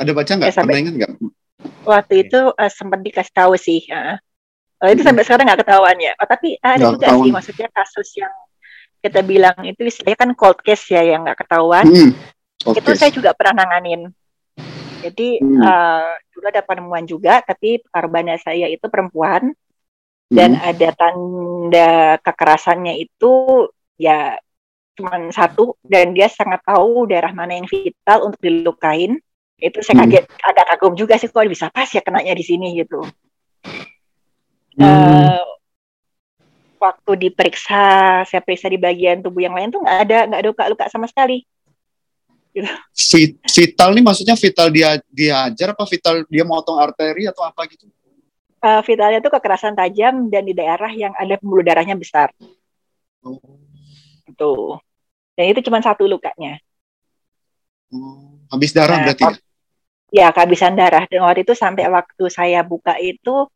Ada baca nggak? Ya, sampai- Pernah ingat nggak? waktu itu eh, sempat dikasih tahu sih. heeh. Oh, itu sampai sekarang nggak ketahuan ya. Oh, tapi ada Nggak juga sih, ketahuan. maksudnya kasus yang kita bilang itu istilahnya kan cold case ya yang nggak ketahuan. Hmm. Itu saya juga pernah nanganin. Jadi Hmm. eh, dulu ada penemuan juga, tapi korbannya saya itu perempuan dan Hmm. ada tanda kekerasannya itu ya cuma satu dan dia sangat tahu daerah mana yang vital untuk dilukain. Itu saya Hmm. kaget, agak kagum juga sih kok bisa pas ya kenanya di sini gitu. Hmm. Eh, waktu diperiksa, saya periksa di bagian tubuh yang lain tuh nggak ada nggak ada luka-luka sama sekali. Vit- vital nih maksudnya vital dia diajar apa vital dia motong arteri atau apa gitu? Eh, vitalnya tuh kekerasan tajam dan di daerah yang ada pembuluh darahnya besar. Oh. Tuh. Dan itu cuma satu lukanya. Oh, habis darah Nah, berarti ya? Ya, kehabisan darah. Dan waktu itu sampai waktu saya buka itu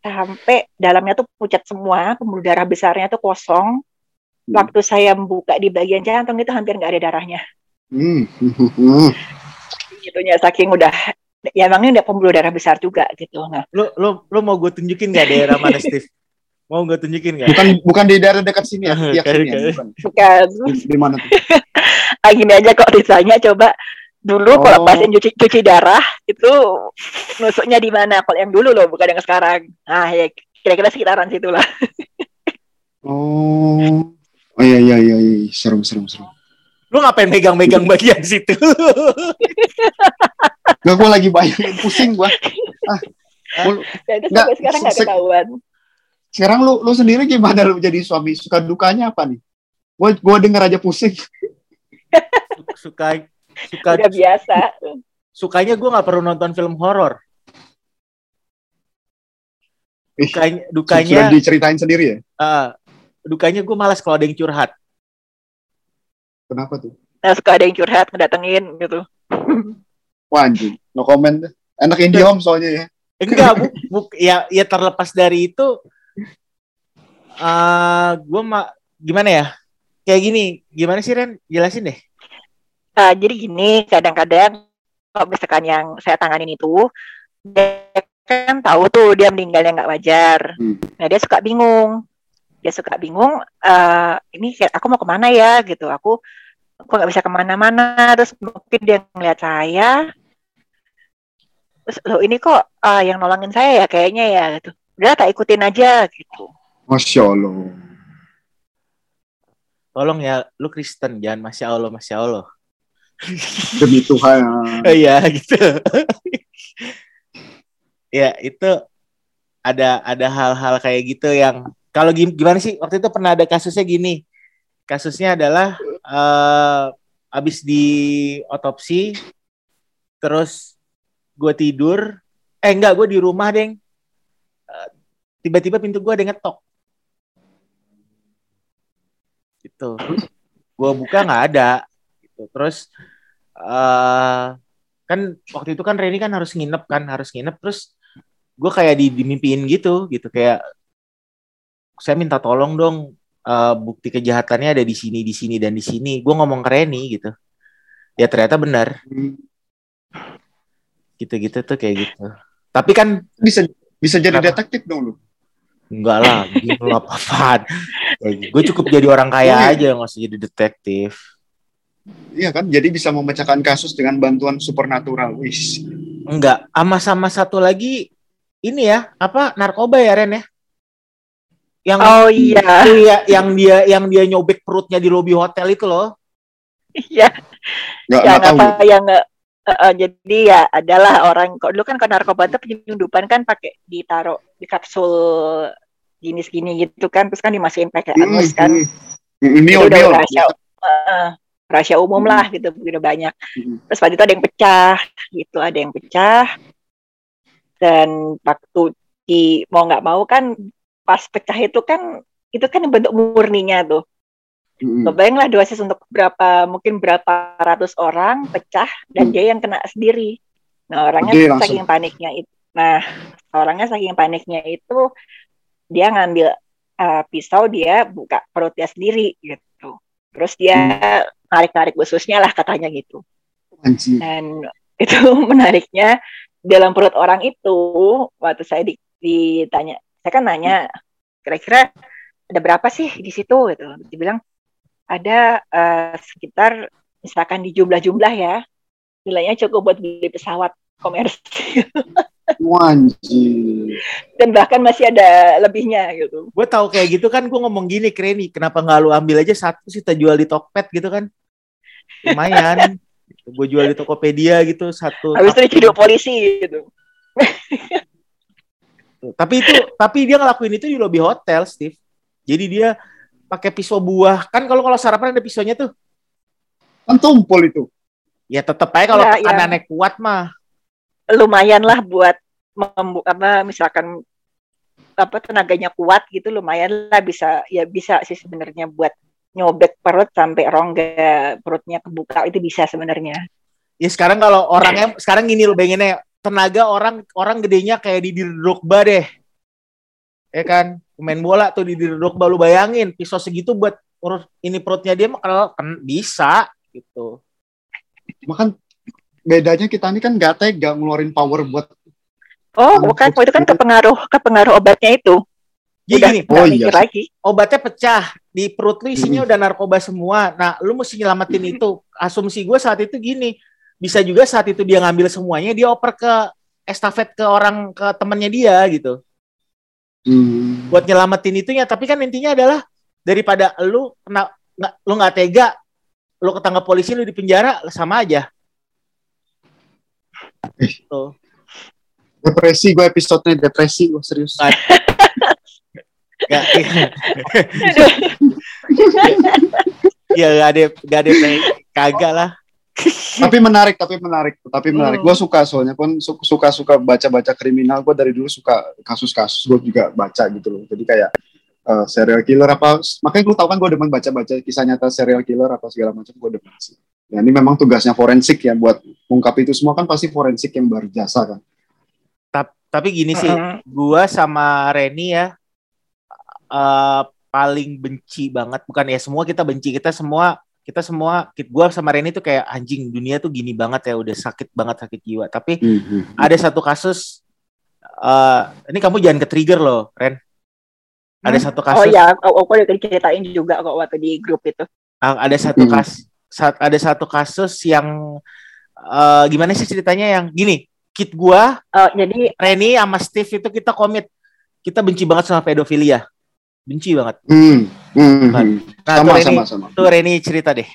sampai dalamnya tuh pucat semua, pembuluh darah besarnya tuh kosong. Hmm. Waktu saya buka di bagian jantung itu hampir nggak ada darahnya. Hmm. hmm. Gitunya saking udah ya emangnya udah pembuluh darah besar juga gitu. Nah, Lu lu lu mau gue tunjukin gak daerah mana Steve? Mau gue tunjukin gak? bukan bukan di daerah dekat sini ya, tiap sini ya, Kayak- bukan. bukan Di, di mana tuh? ah, gini aja kok ditanya coba dulu kalau Oh. pasien cuci cuci darah itu nusuknya di mana? Kalau yang dulu loh, bukan yang sekarang. Nah, ya kira-kira sekitaran situ lah. Oh. Oh iya iya iya, iya. serem serem serem. Lu ngapain megang-megang bagian situ? Gak gue lagi bayangin pusing gua. Ah, gua- Dan itu Nggak, sampai sekarang nggak se- ketahuan. sekarang lu lu sendiri gimana lu jadi suami suka dukanya apa nih? Gue gue denger aja pusing. suka suka Udah biasa. sukanya gue nggak perlu nonton film horor. Ih, Dukanya, Sudah dukanya, diceritain sendiri ya? eh, dukanya gue malas kalau ada yang curhat. Kenapa tuh? Nah, suka ada yang curhat, ngedatengin gitu. Wah anjing, no comment. Enak IndiHome soalnya ya. Enggak, bu, bu- ya ya terlepas dari itu, eh gue ma gimana ya? Kayak gini, gimana sih Ren? Jelasin deh. Ah, jadi gini, kadang-kadang kalau misalkan yang saya tanganin itu, dia kan tahu tuh dia meninggalnya nggak wajar. Hmm. Nah, dia suka bingung. Dia suka bingung, eh ini aku mau ke mana ya gitu. Aku aku nggak bisa ke mana-mana. Terus mungkin dia ngeliat saya. Terus, loh ini kok ah, yang nolongin saya ya kayaknya ya gitu. Udah tak ikutin aja gitu. Masya Allah. Tolong ya, lu Kristen, jangan masya Allah, masya Allah. Demi Tuhan. Iya gitu. ya itu ada ada hal-hal kayak gitu yang kalau gim- gimana sih waktu itu pernah ada kasusnya gini. Kasusnya adalah eh abis di otopsi terus gue tidur. Eh enggak gue di rumah deng. Eh, tiba-tiba pintu gue ada ngetok. Gitu. Gue buka nggak ada. Gitu. Terus eh kan waktu itu kan Reni kan harus nginep kan harus nginep. Terus gue kayak di dimimpiin gitu gitu. Kayak saya minta tolong dong eh, bukti kejahatannya ada di sini di sini dan di sini gue ngomong ke Reni gitu ya ternyata benar gitu-gitu tuh kayak gitu tapi kan Bisa bisa jadi Kenapa? detektif dong lu. enggak lah gitu apa-apaan gue cukup jadi orang kaya Iya. aja nggak usah jadi detektif Iya kan? Jadi bisa memecahkan kasus dengan bantuan supernatural. Wis. enggak sama sama satu lagi ini ya apa narkoba ya Ren ya yang Oh iya, Iya, yang dia yang dia nyobek perutnya di lobi hotel itu loh. iya. Nggak, yang nggak tahu. apa yang nggak eh, eh, jadi ya adalah orang kok dulu kan kalau narkoba itu penyelundupan kan pakai ditaruh di kapsul jenis gini gitu kan terus kan dimasukin pakai Hmm, anus kan hmm. Hmm, Mil, udah rahasia eh, rahasia umum Hmm. lah gitu udah banyak Hmm. terus waktu itu ada yang pecah gitu ada yang pecah dan waktu di mau nggak mau kan pas pecah itu kan itu kan bentuk murninya tuh Hmm. Bayanglah dosis untuk berapa mungkin berapa ratus orang pecah dan dia yang kena sendiri. Nah orangnya Gede langsung. saking paniknya itu, nah orangnya saking paniknya itu dia ngambil uh, pisau dia buka perutnya sendiri gitu. Terus dia narik-narik ususnya lah katanya gitu. Anjing. Dan itu menariknya dalam perut orang itu waktu saya di- ditanya, saya kan nanya kira-kira ada berapa sih di situ gitu. Dibilang ada eh, sekitar misalkan di jumlah-jumlah ya nilainya cukup buat beli pesawat komersil dan bahkan masih ada lebihnya gitu. Gue tahu kayak gitu kan gue ngomong gini ke Reni, kenapa nggak lu ambil aja satu sih kita jual di Tokped gitu kan? Lumayan. gue jual di Tokopedia gitu satu. Habis itu diciduk polisi gitu. Tapi itu tapi dia ngelakuin itu di lobi hotel, Steve. Jadi dia pakai pisau buah. Kan kalau kalau sarapan ada pisaunya tuh. Kan tumpul itu. Ya tetap aja kalau Enggak, tekanannya kuat mah. lumayan lah buat membu apa misalkan apa tenaganya kuat gitu lumayan lah bisa ya bisa sih sebenarnya buat nyobek perut sampai rongga perutnya kebuka itu bisa sebenarnya. Ya sekarang kalau orangnya sekarang gini lo pengennya tenaga orang orang gedenya kayak di Drogba deh. Ya kan? Main bola tuh di Drogba lu bayangin pisau segitu buat urus ini perutnya dia mah kalau kan bisa gitu. Makan bedanya kita ini kan gak tega ngeluarin power buat Oh, Hmm, bukan itu- itu kan kepengaruh kepengaruh obatnya itu. Jadi Udah gini, Oh, mikir iya. lagi. obatnya pecah di perut lu isinya udah narkoba semua. Nah, lu mesti nyelamatin itu. Asumsi gue saat itu gini, bisa juga saat itu dia ngambil semuanya, dia oper ke estafet ke orang ke temennya dia gitu. hmm, Buat nyelamatin itunya. Tapi kan intinya adalah daripada lu kena nggak lu nggak tega, lu ketangkap polisi lu di penjara sama aja. Eh. Tuh. depresi gue episodenya depresi gue serius. Gak, ya gak ada gak ada kagak lah. Tapi menarik tapi menarik tapi menarik. Hmm. gue suka soalnya pun su- suka suka baca baca kriminal. Gue dari dulu suka kasus-kasus gue juga baca gitu loh. Jadi kayak eh, serial killer apa makanya lu tau kan gue demen baca baca kisah nyata serial killer apa segala macam gue demen sih. Ya ini memang tugasnya forensik ya buat mengungkap itu semua kan pasti forensik yang berjasa kan. Tap- Tapi gini sih, gua sama Reni ya eh paling benci banget bukan ya semua kita benci kita semua kita semua kit gua sama Reni tuh kayak anjing dunia tuh gini banget ya udah sakit banget sakit jiwa tapi ada satu kasus eh ini kamu jangan ke trigger loh Ren ada Hmm? satu Oh kasus ya, aku aku udah diceritain juga kok waktu di grup itu. ada satu Hmm. kas saat ada satu kasus yang eh gimana sih ceritanya yang gini kit gua Oh, jadi Reni sama Steve itu kita komit kita benci banget sama pedofilia benci banget Hmm, hmm, Kan. hmm. nah sama tuh Reni sama sama tuh Reni cerita deh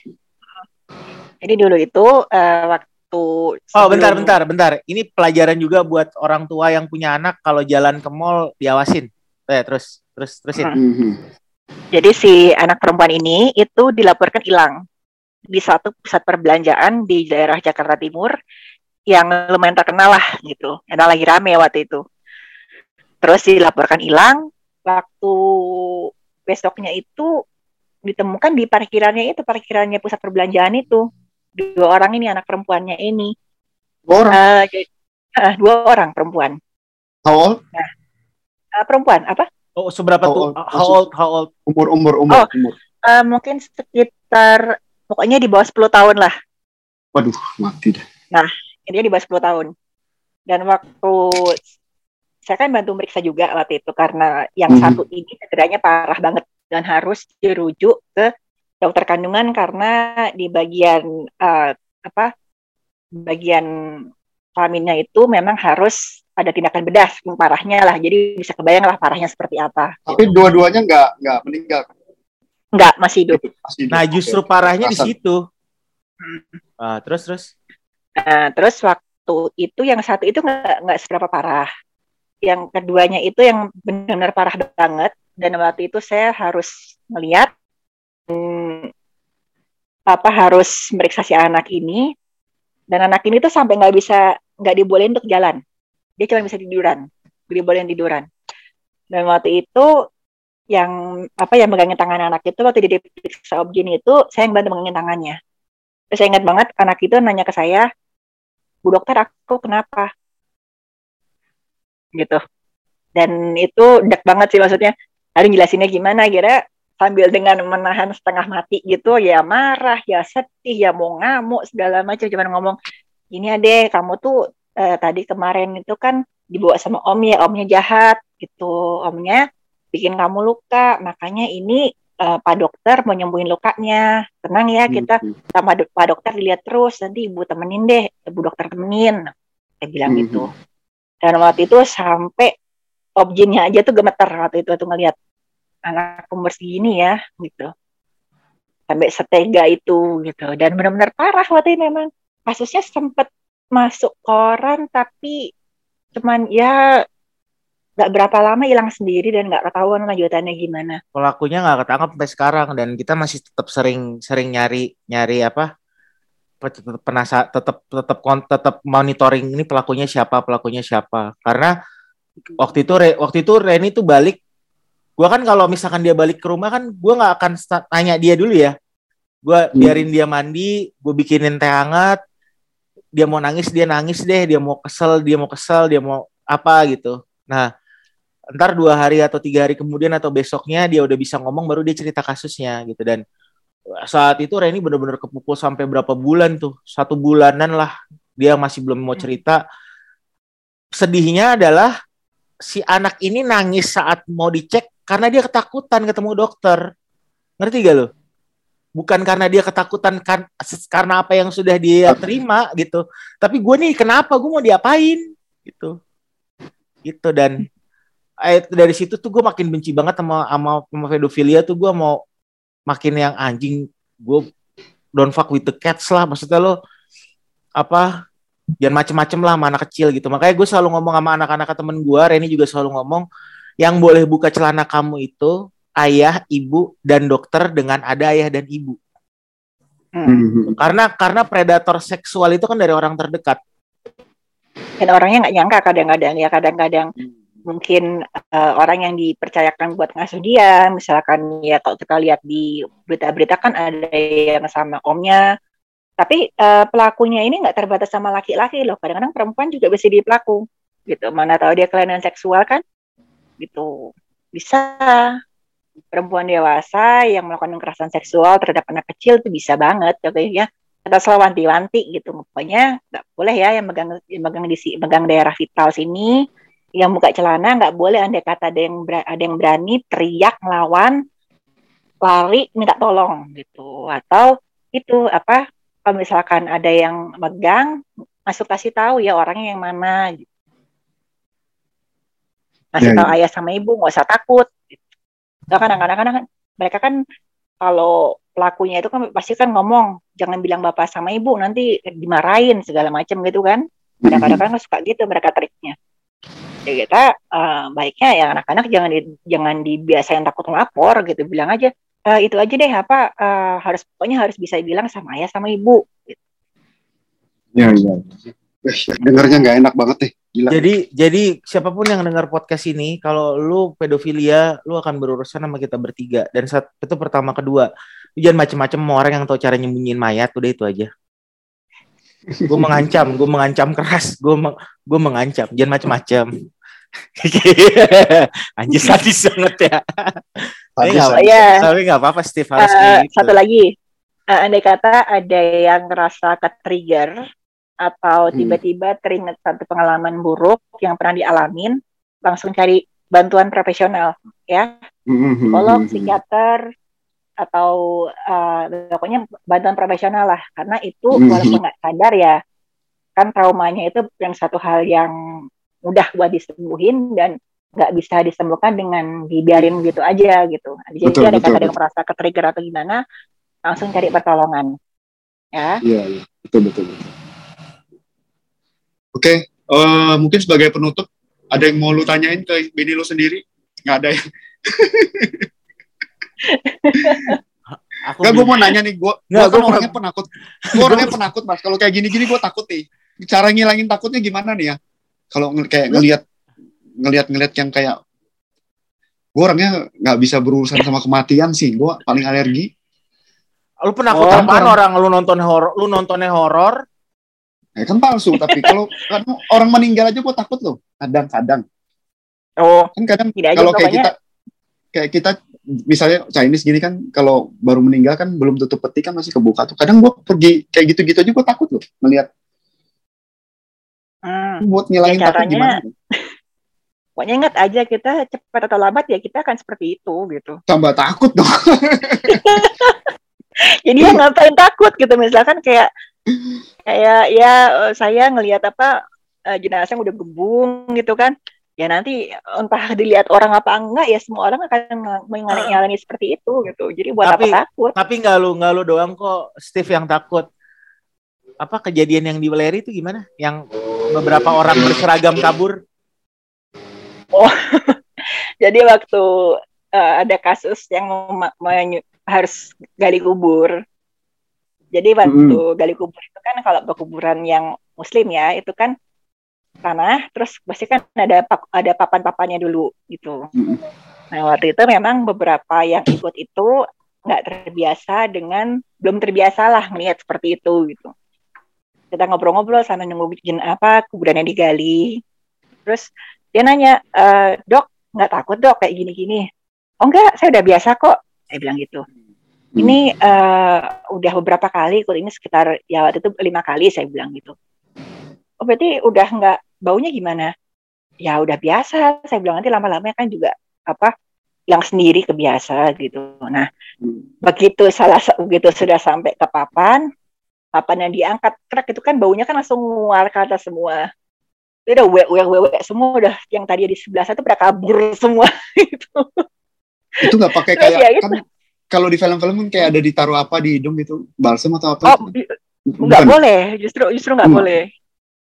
jadi dulu itu eh, waktu oh sebelum- bentar bentar bentar ini pelajaran juga buat orang tua yang punya anak kalau jalan ke mall diawasin eh, terus terus terusin Hmm. Hmm, hmm. Jadi si anak perempuan ini itu dilaporkan hilang di satu pusat perbelanjaan di daerah Jakarta Timur yang lumayan terkenal lah gitu. Yang lagi rame waktu itu. Terus dilaporkan hilang. Waktu besoknya itu ditemukan di parkirannya itu parkirannya pusat perbelanjaan itu dua orang ini anak perempuannya ini orang Eh, jadi- eh, dua orang perempuan how old? Eh, perempuan apa oh seberapa How tuh old? how old how old umur umur umur Oh. umur Eh, mungkin sekitar pokoknya di bawah 10 tahun lah waduh mati dah intinya di bawah 10 tahun. Dan waktu saya kan bantu meriksa juga waktu itu karena yang Mhm. satu ini cederanya parah banget dan harus dirujuk ke dokter kandungan karena di bagian eh, apa bagian kelaminnya itu memang harus ada tindakan bedah parahnya lah. Jadi bisa kebayang lah parahnya seperti apa. tapi dua-duanya nggak nggak meninggal Enggak, masih hidup. Masih hidup. nah justru oke. parahnya di Kerasan. situ ah terus terus Nah, terus waktu itu yang satu itu nggak nggak seberapa parah. Yang keduanya itu yang benar-benar parah banget. Dan waktu itu saya harus melihat hmm, apa harus meriksa si anak ini. Dan anak ini tuh sampai nggak bisa nggak dibolehin untuk jalan. Dia cuma bisa tiduran, dibolehin tiduran. Dan waktu itu yang apa yang megangin tangan anak itu waktu dia diperiksa objin itu saya yang bantu megangin tangannya. Terus saya ingat banget anak itu nanya ke saya, Bu dokter aku kenapa? Gitu. Dan itu dek banget sih maksudnya. Harus jelasinnya gimana? Kira sambil dengan menahan setengah mati gitu ya marah ya sedih ya mau ngamuk segala macam. Cuman ngomong ini adek kamu tuh eh, tadi kemarin itu kan dibawa sama om ya omnya jahat gitu. Omnya bikin kamu luka. Makanya ini eh, pak dokter mau nyembuhin lukanya. Tenang ya kita Hmm, sama do- Pak dokter dilihat terus. Nanti ibu temenin deh ibu dokter temenin. Saya bilang Mhm. gitu dan waktu itu sampai objinnya aja tuh gemeter waktu itu tuh ngelihat anak umur segini ya gitu. Sampai setega itu gitu. Dan benar-benar parah waktu itu memang. Kasusnya sempat masuk koran tapi cuman ya nggak berapa lama hilang sendiri dan nggak ketahuan lanjutannya gimana. Pelakunya nggak ketangkap sampai sekarang dan kita masih tetap sering sering nyari nyari apa penasa tetap tetap tetap monitoring ini pelakunya siapa pelakunya siapa. Karena waktu itu waktu itu Reni tuh balik gua kan kalau misalkan dia balik ke rumah kan gua nggak akan tanya dia dulu ya. Gua hmm. biarin dia mandi gue bikinin teh hangat dia mau nangis dia nangis deh dia mau kesel dia mau kesel dia mau apa gitu. Nah ntar dua hari atau tiga hari kemudian atau besoknya dia udah bisa ngomong baru dia cerita kasusnya gitu. Dan saat itu Reni benar-benar kepukul sampai berapa bulan tuh? Satu bulanan lah. Dia masih belum mau hmm. cerita. Sedihnya adalah si anak ini nangis saat mau dicek karena dia ketakutan ketemu dokter. Ngerti gak lo bukan karena dia ketakutan kan karena apa yang sudah dia terima gitu. Tapi gue nih kenapa? Gue mau diapain? Gitu. Gitu dan eh, dari situ tuh gue makin benci banget sama sama, sama pedofilia tuh. Gue mau makin yang anjing gue don't fuck with the cats lah. Maksudnya lo apa jangan macem-macem lah sama anak kecil gitu. Makanya gue selalu ngomong sama anak-anak temen gue Reni juga selalu ngomong yang boleh buka celana kamu itu ayah ibu dan dokter dengan ada ayah dan ibu. Hmm. karena karena predator seksual itu kan dari orang terdekat. Dan orangnya nggak nyangka kadang-kadang ya kadang-kadang hmm mungkin uh, orang yang dipercayakan buat ngasuh dia, misalkan ya kalau kita lihat di berita-berita kan ada yang sama omnya, tapi uh, pelakunya ini nggak terbatas sama laki-laki loh, kadang-kadang perempuan juga bisa jadi pelaku, gitu. Mana tahu dia kelainan seksual kan, gitu. Bisa. Perempuan dewasa yang melakukan kekerasan seksual terhadap anak kecil itu bisa banget, contohnya ya. Kita selalu wanti-wanti gitu, pokoknya nggak boleh ya yang megang yang megang di megang daerah vital sini yang buka celana nggak boleh andai kata ada yang berani, ada yang berani teriak ngelawan lari minta tolong gitu atau itu apa kalau misalkan ada yang megang masuk kasih tahu ya orangnya yang mana gitu. kasih ya, tahu ya. ayah sama ibu nggak usah takut gitu. kan kadang-kadang kan mereka kan kalau pelakunya itu kan pasti kan ngomong jangan bilang bapak sama ibu nanti dimarahin segala macam gitu kan kadang-kadang kan suka gitu mereka triknya ya kita uh, baiknya ya anak-anak jangan di, jangan dibiasain takut melapor gitu. Bilang aja uh, itu aja deh apa uh, harus pokoknya harus bisa bilang sama ayah sama ibu. Gitu. ya ya dengarnya nggak enak banget deh Gila. Jadi jadi siapa pun yang dengar podcast ini kalau lu pedofilia lu akan berurusan sama kita bertiga. Dan saat itu pertama kedua. Jangan macem-macem mau orang yang tahu cara nyembunyiin mayat udah itu aja gue mengancam gue mengancam keras gue meng, gue mengancam jangan macam-macam anjir sadis banget ya tapi nggak ya. tapi nggak apa-apa Steve harus uh, gitu. satu lagi uh, andai kata ada yang ngerasa ke trigger atau hmm. tiba-tiba hmm. teringat satu pengalaman buruk yang pernah dialamin langsung cari bantuan profesional ya hmm, hmm, psikolog psikiater atau uh, pokoknya bantuan profesional lah karena itu mm-hmm. walaupun nggak sadar ya kan traumanya itu yang satu hal yang mudah buat disembuhin dan nggak bisa disembuhkan dengan dibiarin gitu aja gitu. Jadi betul, ada betul, yang merasa ke trigger atau gimana langsung cari pertolongan. Ya. Iya, iya. betul betul. betul. Oke, okay. uh, eh, mungkin sebagai penutup ada yang mau lu tanyain ke bini lu sendiri? Nggak ada ya? Aku Gak, gue mau nanya nih, gue gue kan orangnya penakut. Gue orangnya penakut, Mas. Kalau kayak gini-gini gue takut nih. Cara ngilangin takutnya gimana nih ya? Kalau ng kayak ngelihat ngelihat ngelihat yang kayak gue orangnya nggak bisa berurusan sama kematian sih. Gue paling alergi. Lu penakut oh, apaan orang? Lu nonton horor, lu nontonnya horor? Ya kan palsu, tapi kalau kan orang meninggal aja gue takut loh. Kadang-kadang. Oh, kan kadang kalau kayak kita kayak kita misalnya Chinese gini kan kalau baru meninggal kan belum tutup peti kan masih kebuka tuh. Kadang gue pergi kayak gitu-gitu aja gue takut loh melihat. Hmm. Buat ngilangin ya, takut gimana? Pokoknya ingat aja kita cepat atau lambat ya kita akan seperti itu gitu. Tambah takut dong. Jadi ya ngapain takut gitu misalkan kayak kayak ya saya ngelihat apa uh, jenazah udah gebung gitu kan ya nanti entah dilihat orang apa enggak ya semua orang akan mengalami seperti itu gitu. Jadi buat tapi, apa takut? tapi nggak lu nggak lu doang kok Steve yang takut. Apa kejadian yang di Valeri itu gimana? Yang beberapa orang berseragam kabur? Oh, jadi waktu uh, ada kasus yang harus gali kubur. Jadi waktu mm. gali kubur itu kan kalau pekuburan yang muslim ya, itu kan tanah terus pasti kan ada ada papan-papannya dulu gitu. Mm. Nah, waktu itu memang beberapa yang ikut itu nggak terbiasa dengan belum terbiasa lah melihat seperti itu gitu. Kita ngobrol-ngobrol sama nunggu bikin apa kuburannya digali. Terus dia nanya, e, dok nggak takut dok kayak gini-gini? Oh enggak, saya udah biasa kok. Saya bilang gitu. Ini uh, udah beberapa kali ikut ini sekitar ya waktu itu lima kali saya bilang gitu. Oh berarti udah nggak baunya gimana? Ya udah biasa. Saya bilang nanti lama-lama kan juga apa yang sendiri kebiasa gitu. Nah hmm. begitu salah begitu sudah sampai ke papan, papan yang diangkat kerak itu kan baunya kan langsung nguar ke atas semua. Itu udah wek wek wek semua udah yang tadi di sebelah satu udah kabur semua gitu. Itu nggak pakai kayak ya, gitu. kan kalau di film-film kan kayak ada ditaruh apa di hidung gitu balsam atau apa oh nggak boleh justru justru nggak hmm. boleh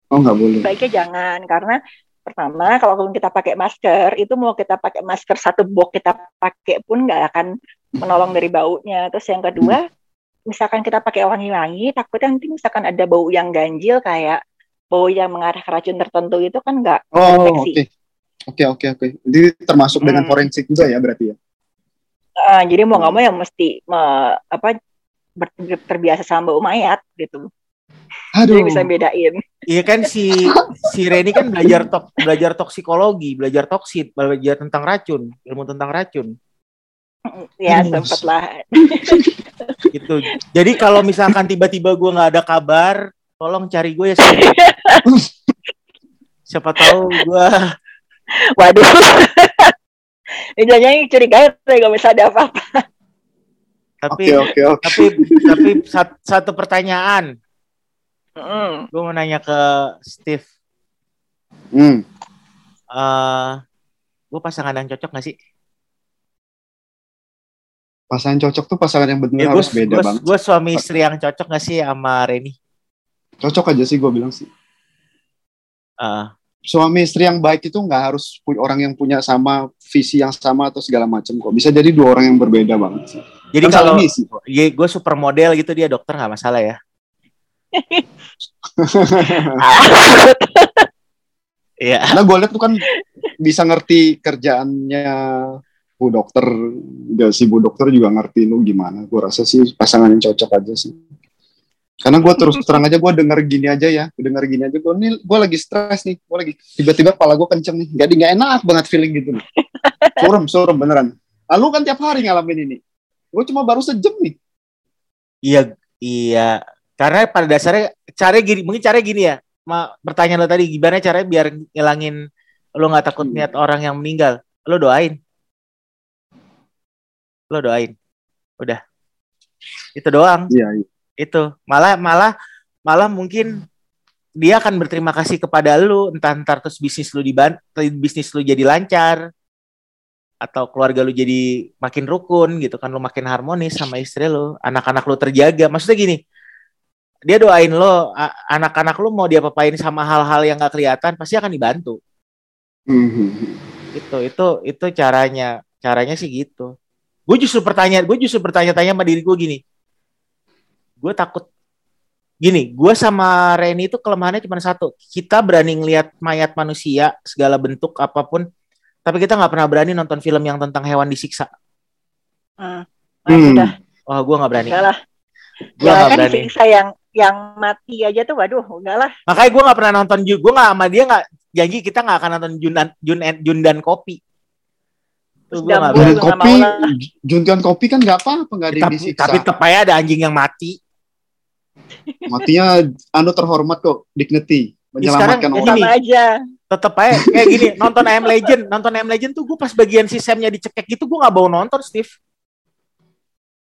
oh nggak boleh. Baiknya jangan karena pertama kalau kita pakai masker itu mau kita pakai masker satu box kita pakai pun nggak akan menolong dari baunya. Terus yang kedua misalkan kita pakai wangi-wangi takutnya nanti misalkan ada bau yang ganjil kayak bau yang mengarah ke racun tertentu itu kan nggak oh oke. Oke oke oke. Jadi termasuk hmm. dengan forensik juga ya berarti ya? Uh, jadi mau nggak mau yang mesti me, apa ber, terbiasa sama bau mayat gitu. Aduh. Jadi bisa bedain. Iya kan si si Reni kan belajar tok belajar toksikologi, belajar toksit, belajar tentang racun, ilmu tentang racun. Ya sempat lah. gitu. Jadi kalau misalkan tiba-tiba gue nggak ada kabar, tolong cari gue ya. Siapa tahu gue. Waduh. Ini yang curiga nggak bisa ada apa-apa. Tapi, okay, okay, okay. tapi, tapi satu pertanyaan. Mm. Gue mau nanya ke Steve. Mm. Uh, gue pasangan yang cocok gak sih? Pasangan cocok tuh pasangan yang benar ya, harus beda bang. Gue suami istri yang cocok gak sih sama Reni? Cocok aja sih gue bilang sih. Uh, suami istri yang baik itu nggak harus orang yang punya sama visi yang sama atau segala macam kok bisa jadi dua orang yang berbeda banget jadi kan kalau ya, gue supermodel gitu dia dokter nggak masalah ya Iya. Karena gue lihat tuh kan bisa ngerti kerjaannya bu dokter, ya si bu dokter juga ngerti lu gimana. Gue rasa sih pasangan yang cocok aja sih. Karena gue terus terang aja gue denger gini aja ya, denger gini aja gue nih gue lagi stres nih, gue lagi tiba-tiba kepala gue kenceng nih, jadi nggak enak banget feeling gitu nih. Surem, surem beneran. Lalu kan tiap hari ngalamin ini. Gue cuma baru sejam nih. Iya, iya. Karena pada dasarnya cara gini, mungkin cara gini ya. Ma, pertanyaan lo tadi gimana caranya biar ngilangin lo nggak takut hmm. niat orang yang meninggal. Lo doain. Lo doain. Udah. Itu doang. Iya, iya itu malah malah malah mungkin dia akan berterima kasih kepada lu entah entar terus bisnis lu di bisnis lu jadi lancar atau keluarga lu jadi makin rukun gitu kan lu makin harmonis sama istri lu anak-anak lu terjaga maksudnya gini dia doain lo anak-anak lu mau dia papain sama hal-hal yang gak kelihatan pasti akan dibantu mm-hmm. itu itu itu caranya caranya sih gitu gue justru pertanyaan gue justru bertanya-tanya sama diri gue gini gue takut gini, gue sama Reni itu kelemahannya cuma satu. Kita berani ngelihat mayat manusia segala bentuk apa pun, tapi kita nggak pernah berani nonton film yang tentang hewan disiksa. Hmm. hmm. Udah. Oh, gue nggak berani. Enggak lah. Gue nggak kan berani. Yang yang mati aja tuh, waduh, enggak lah. Makanya gue nggak pernah nonton gue nggak sama dia nggak janji kita nggak akan nonton Jun dan Jun, Jun dan Kopi. Jun kopi, Jun dan kopi kan nggak apa-apa nggak ada disiksa. Tapi tetap ada anjing yang mati. Matinya anu terhormat kok, dignity, menyelamatkan orang. Sama aja. Tetep aja kayak gini, nonton Am Legend, nonton Am Legend tuh gue pas bagian si Samnya dicekek gitu gue nggak mau nonton, Steve.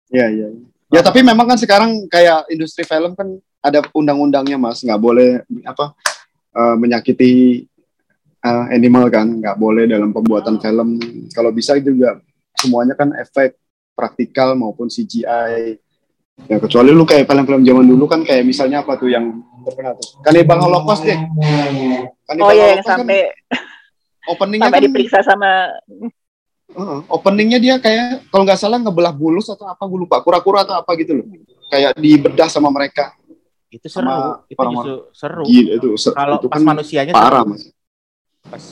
Iya, iya. Ya tapi memang kan sekarang kayak industri film kan ada undang-undangnya mas, nggak boleh apa uh, menyakiti uh, animal kan, nggak boleh dalam pembuatan oh. film. Kalau bisa juga semuanya kan efek praktikal maupun CGI Ya kecuali lu kayak film-film zaman dulu kan kayak misalnya apa tuh yang terkenal tuh. Kanibal Holocaust deh. Kanibal oh iya yang kan sampai openingnya sampai kan diperiksa sama Heeh, openingnya dia kayak kalau nggak salah ngebelah bulus atau apa gue lupa kura-kura atau apa gitu loh kayak dibedah sama mereka Itu seru, Sama itu orang-orang. justru seru. gila itu se- Kalau itu pas kan manusianya parah seru. mas Pas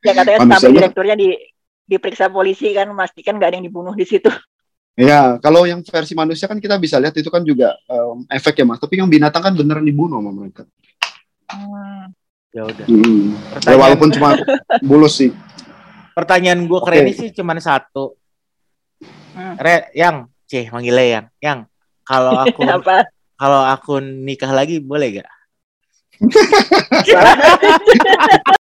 ya katanya sampai direkturnya di diperiksa polisi kan memastikan nggak ada yang dibunuh di situ. ya kalau yang versi manusia kan kita bisa lihat itu kan juga em, efek ya mas tapi yang binatang kan beneran dibunuh sama mereka ya udah. Hmm. ya walaupun cuma bulus sih pertanyaan gue ke Oke. Reni sih cuman satu. Hmm. Re, yang, cih manggilnya yang, yang. Kalau aku Apa? kalau aku nikah lagi boleh gak?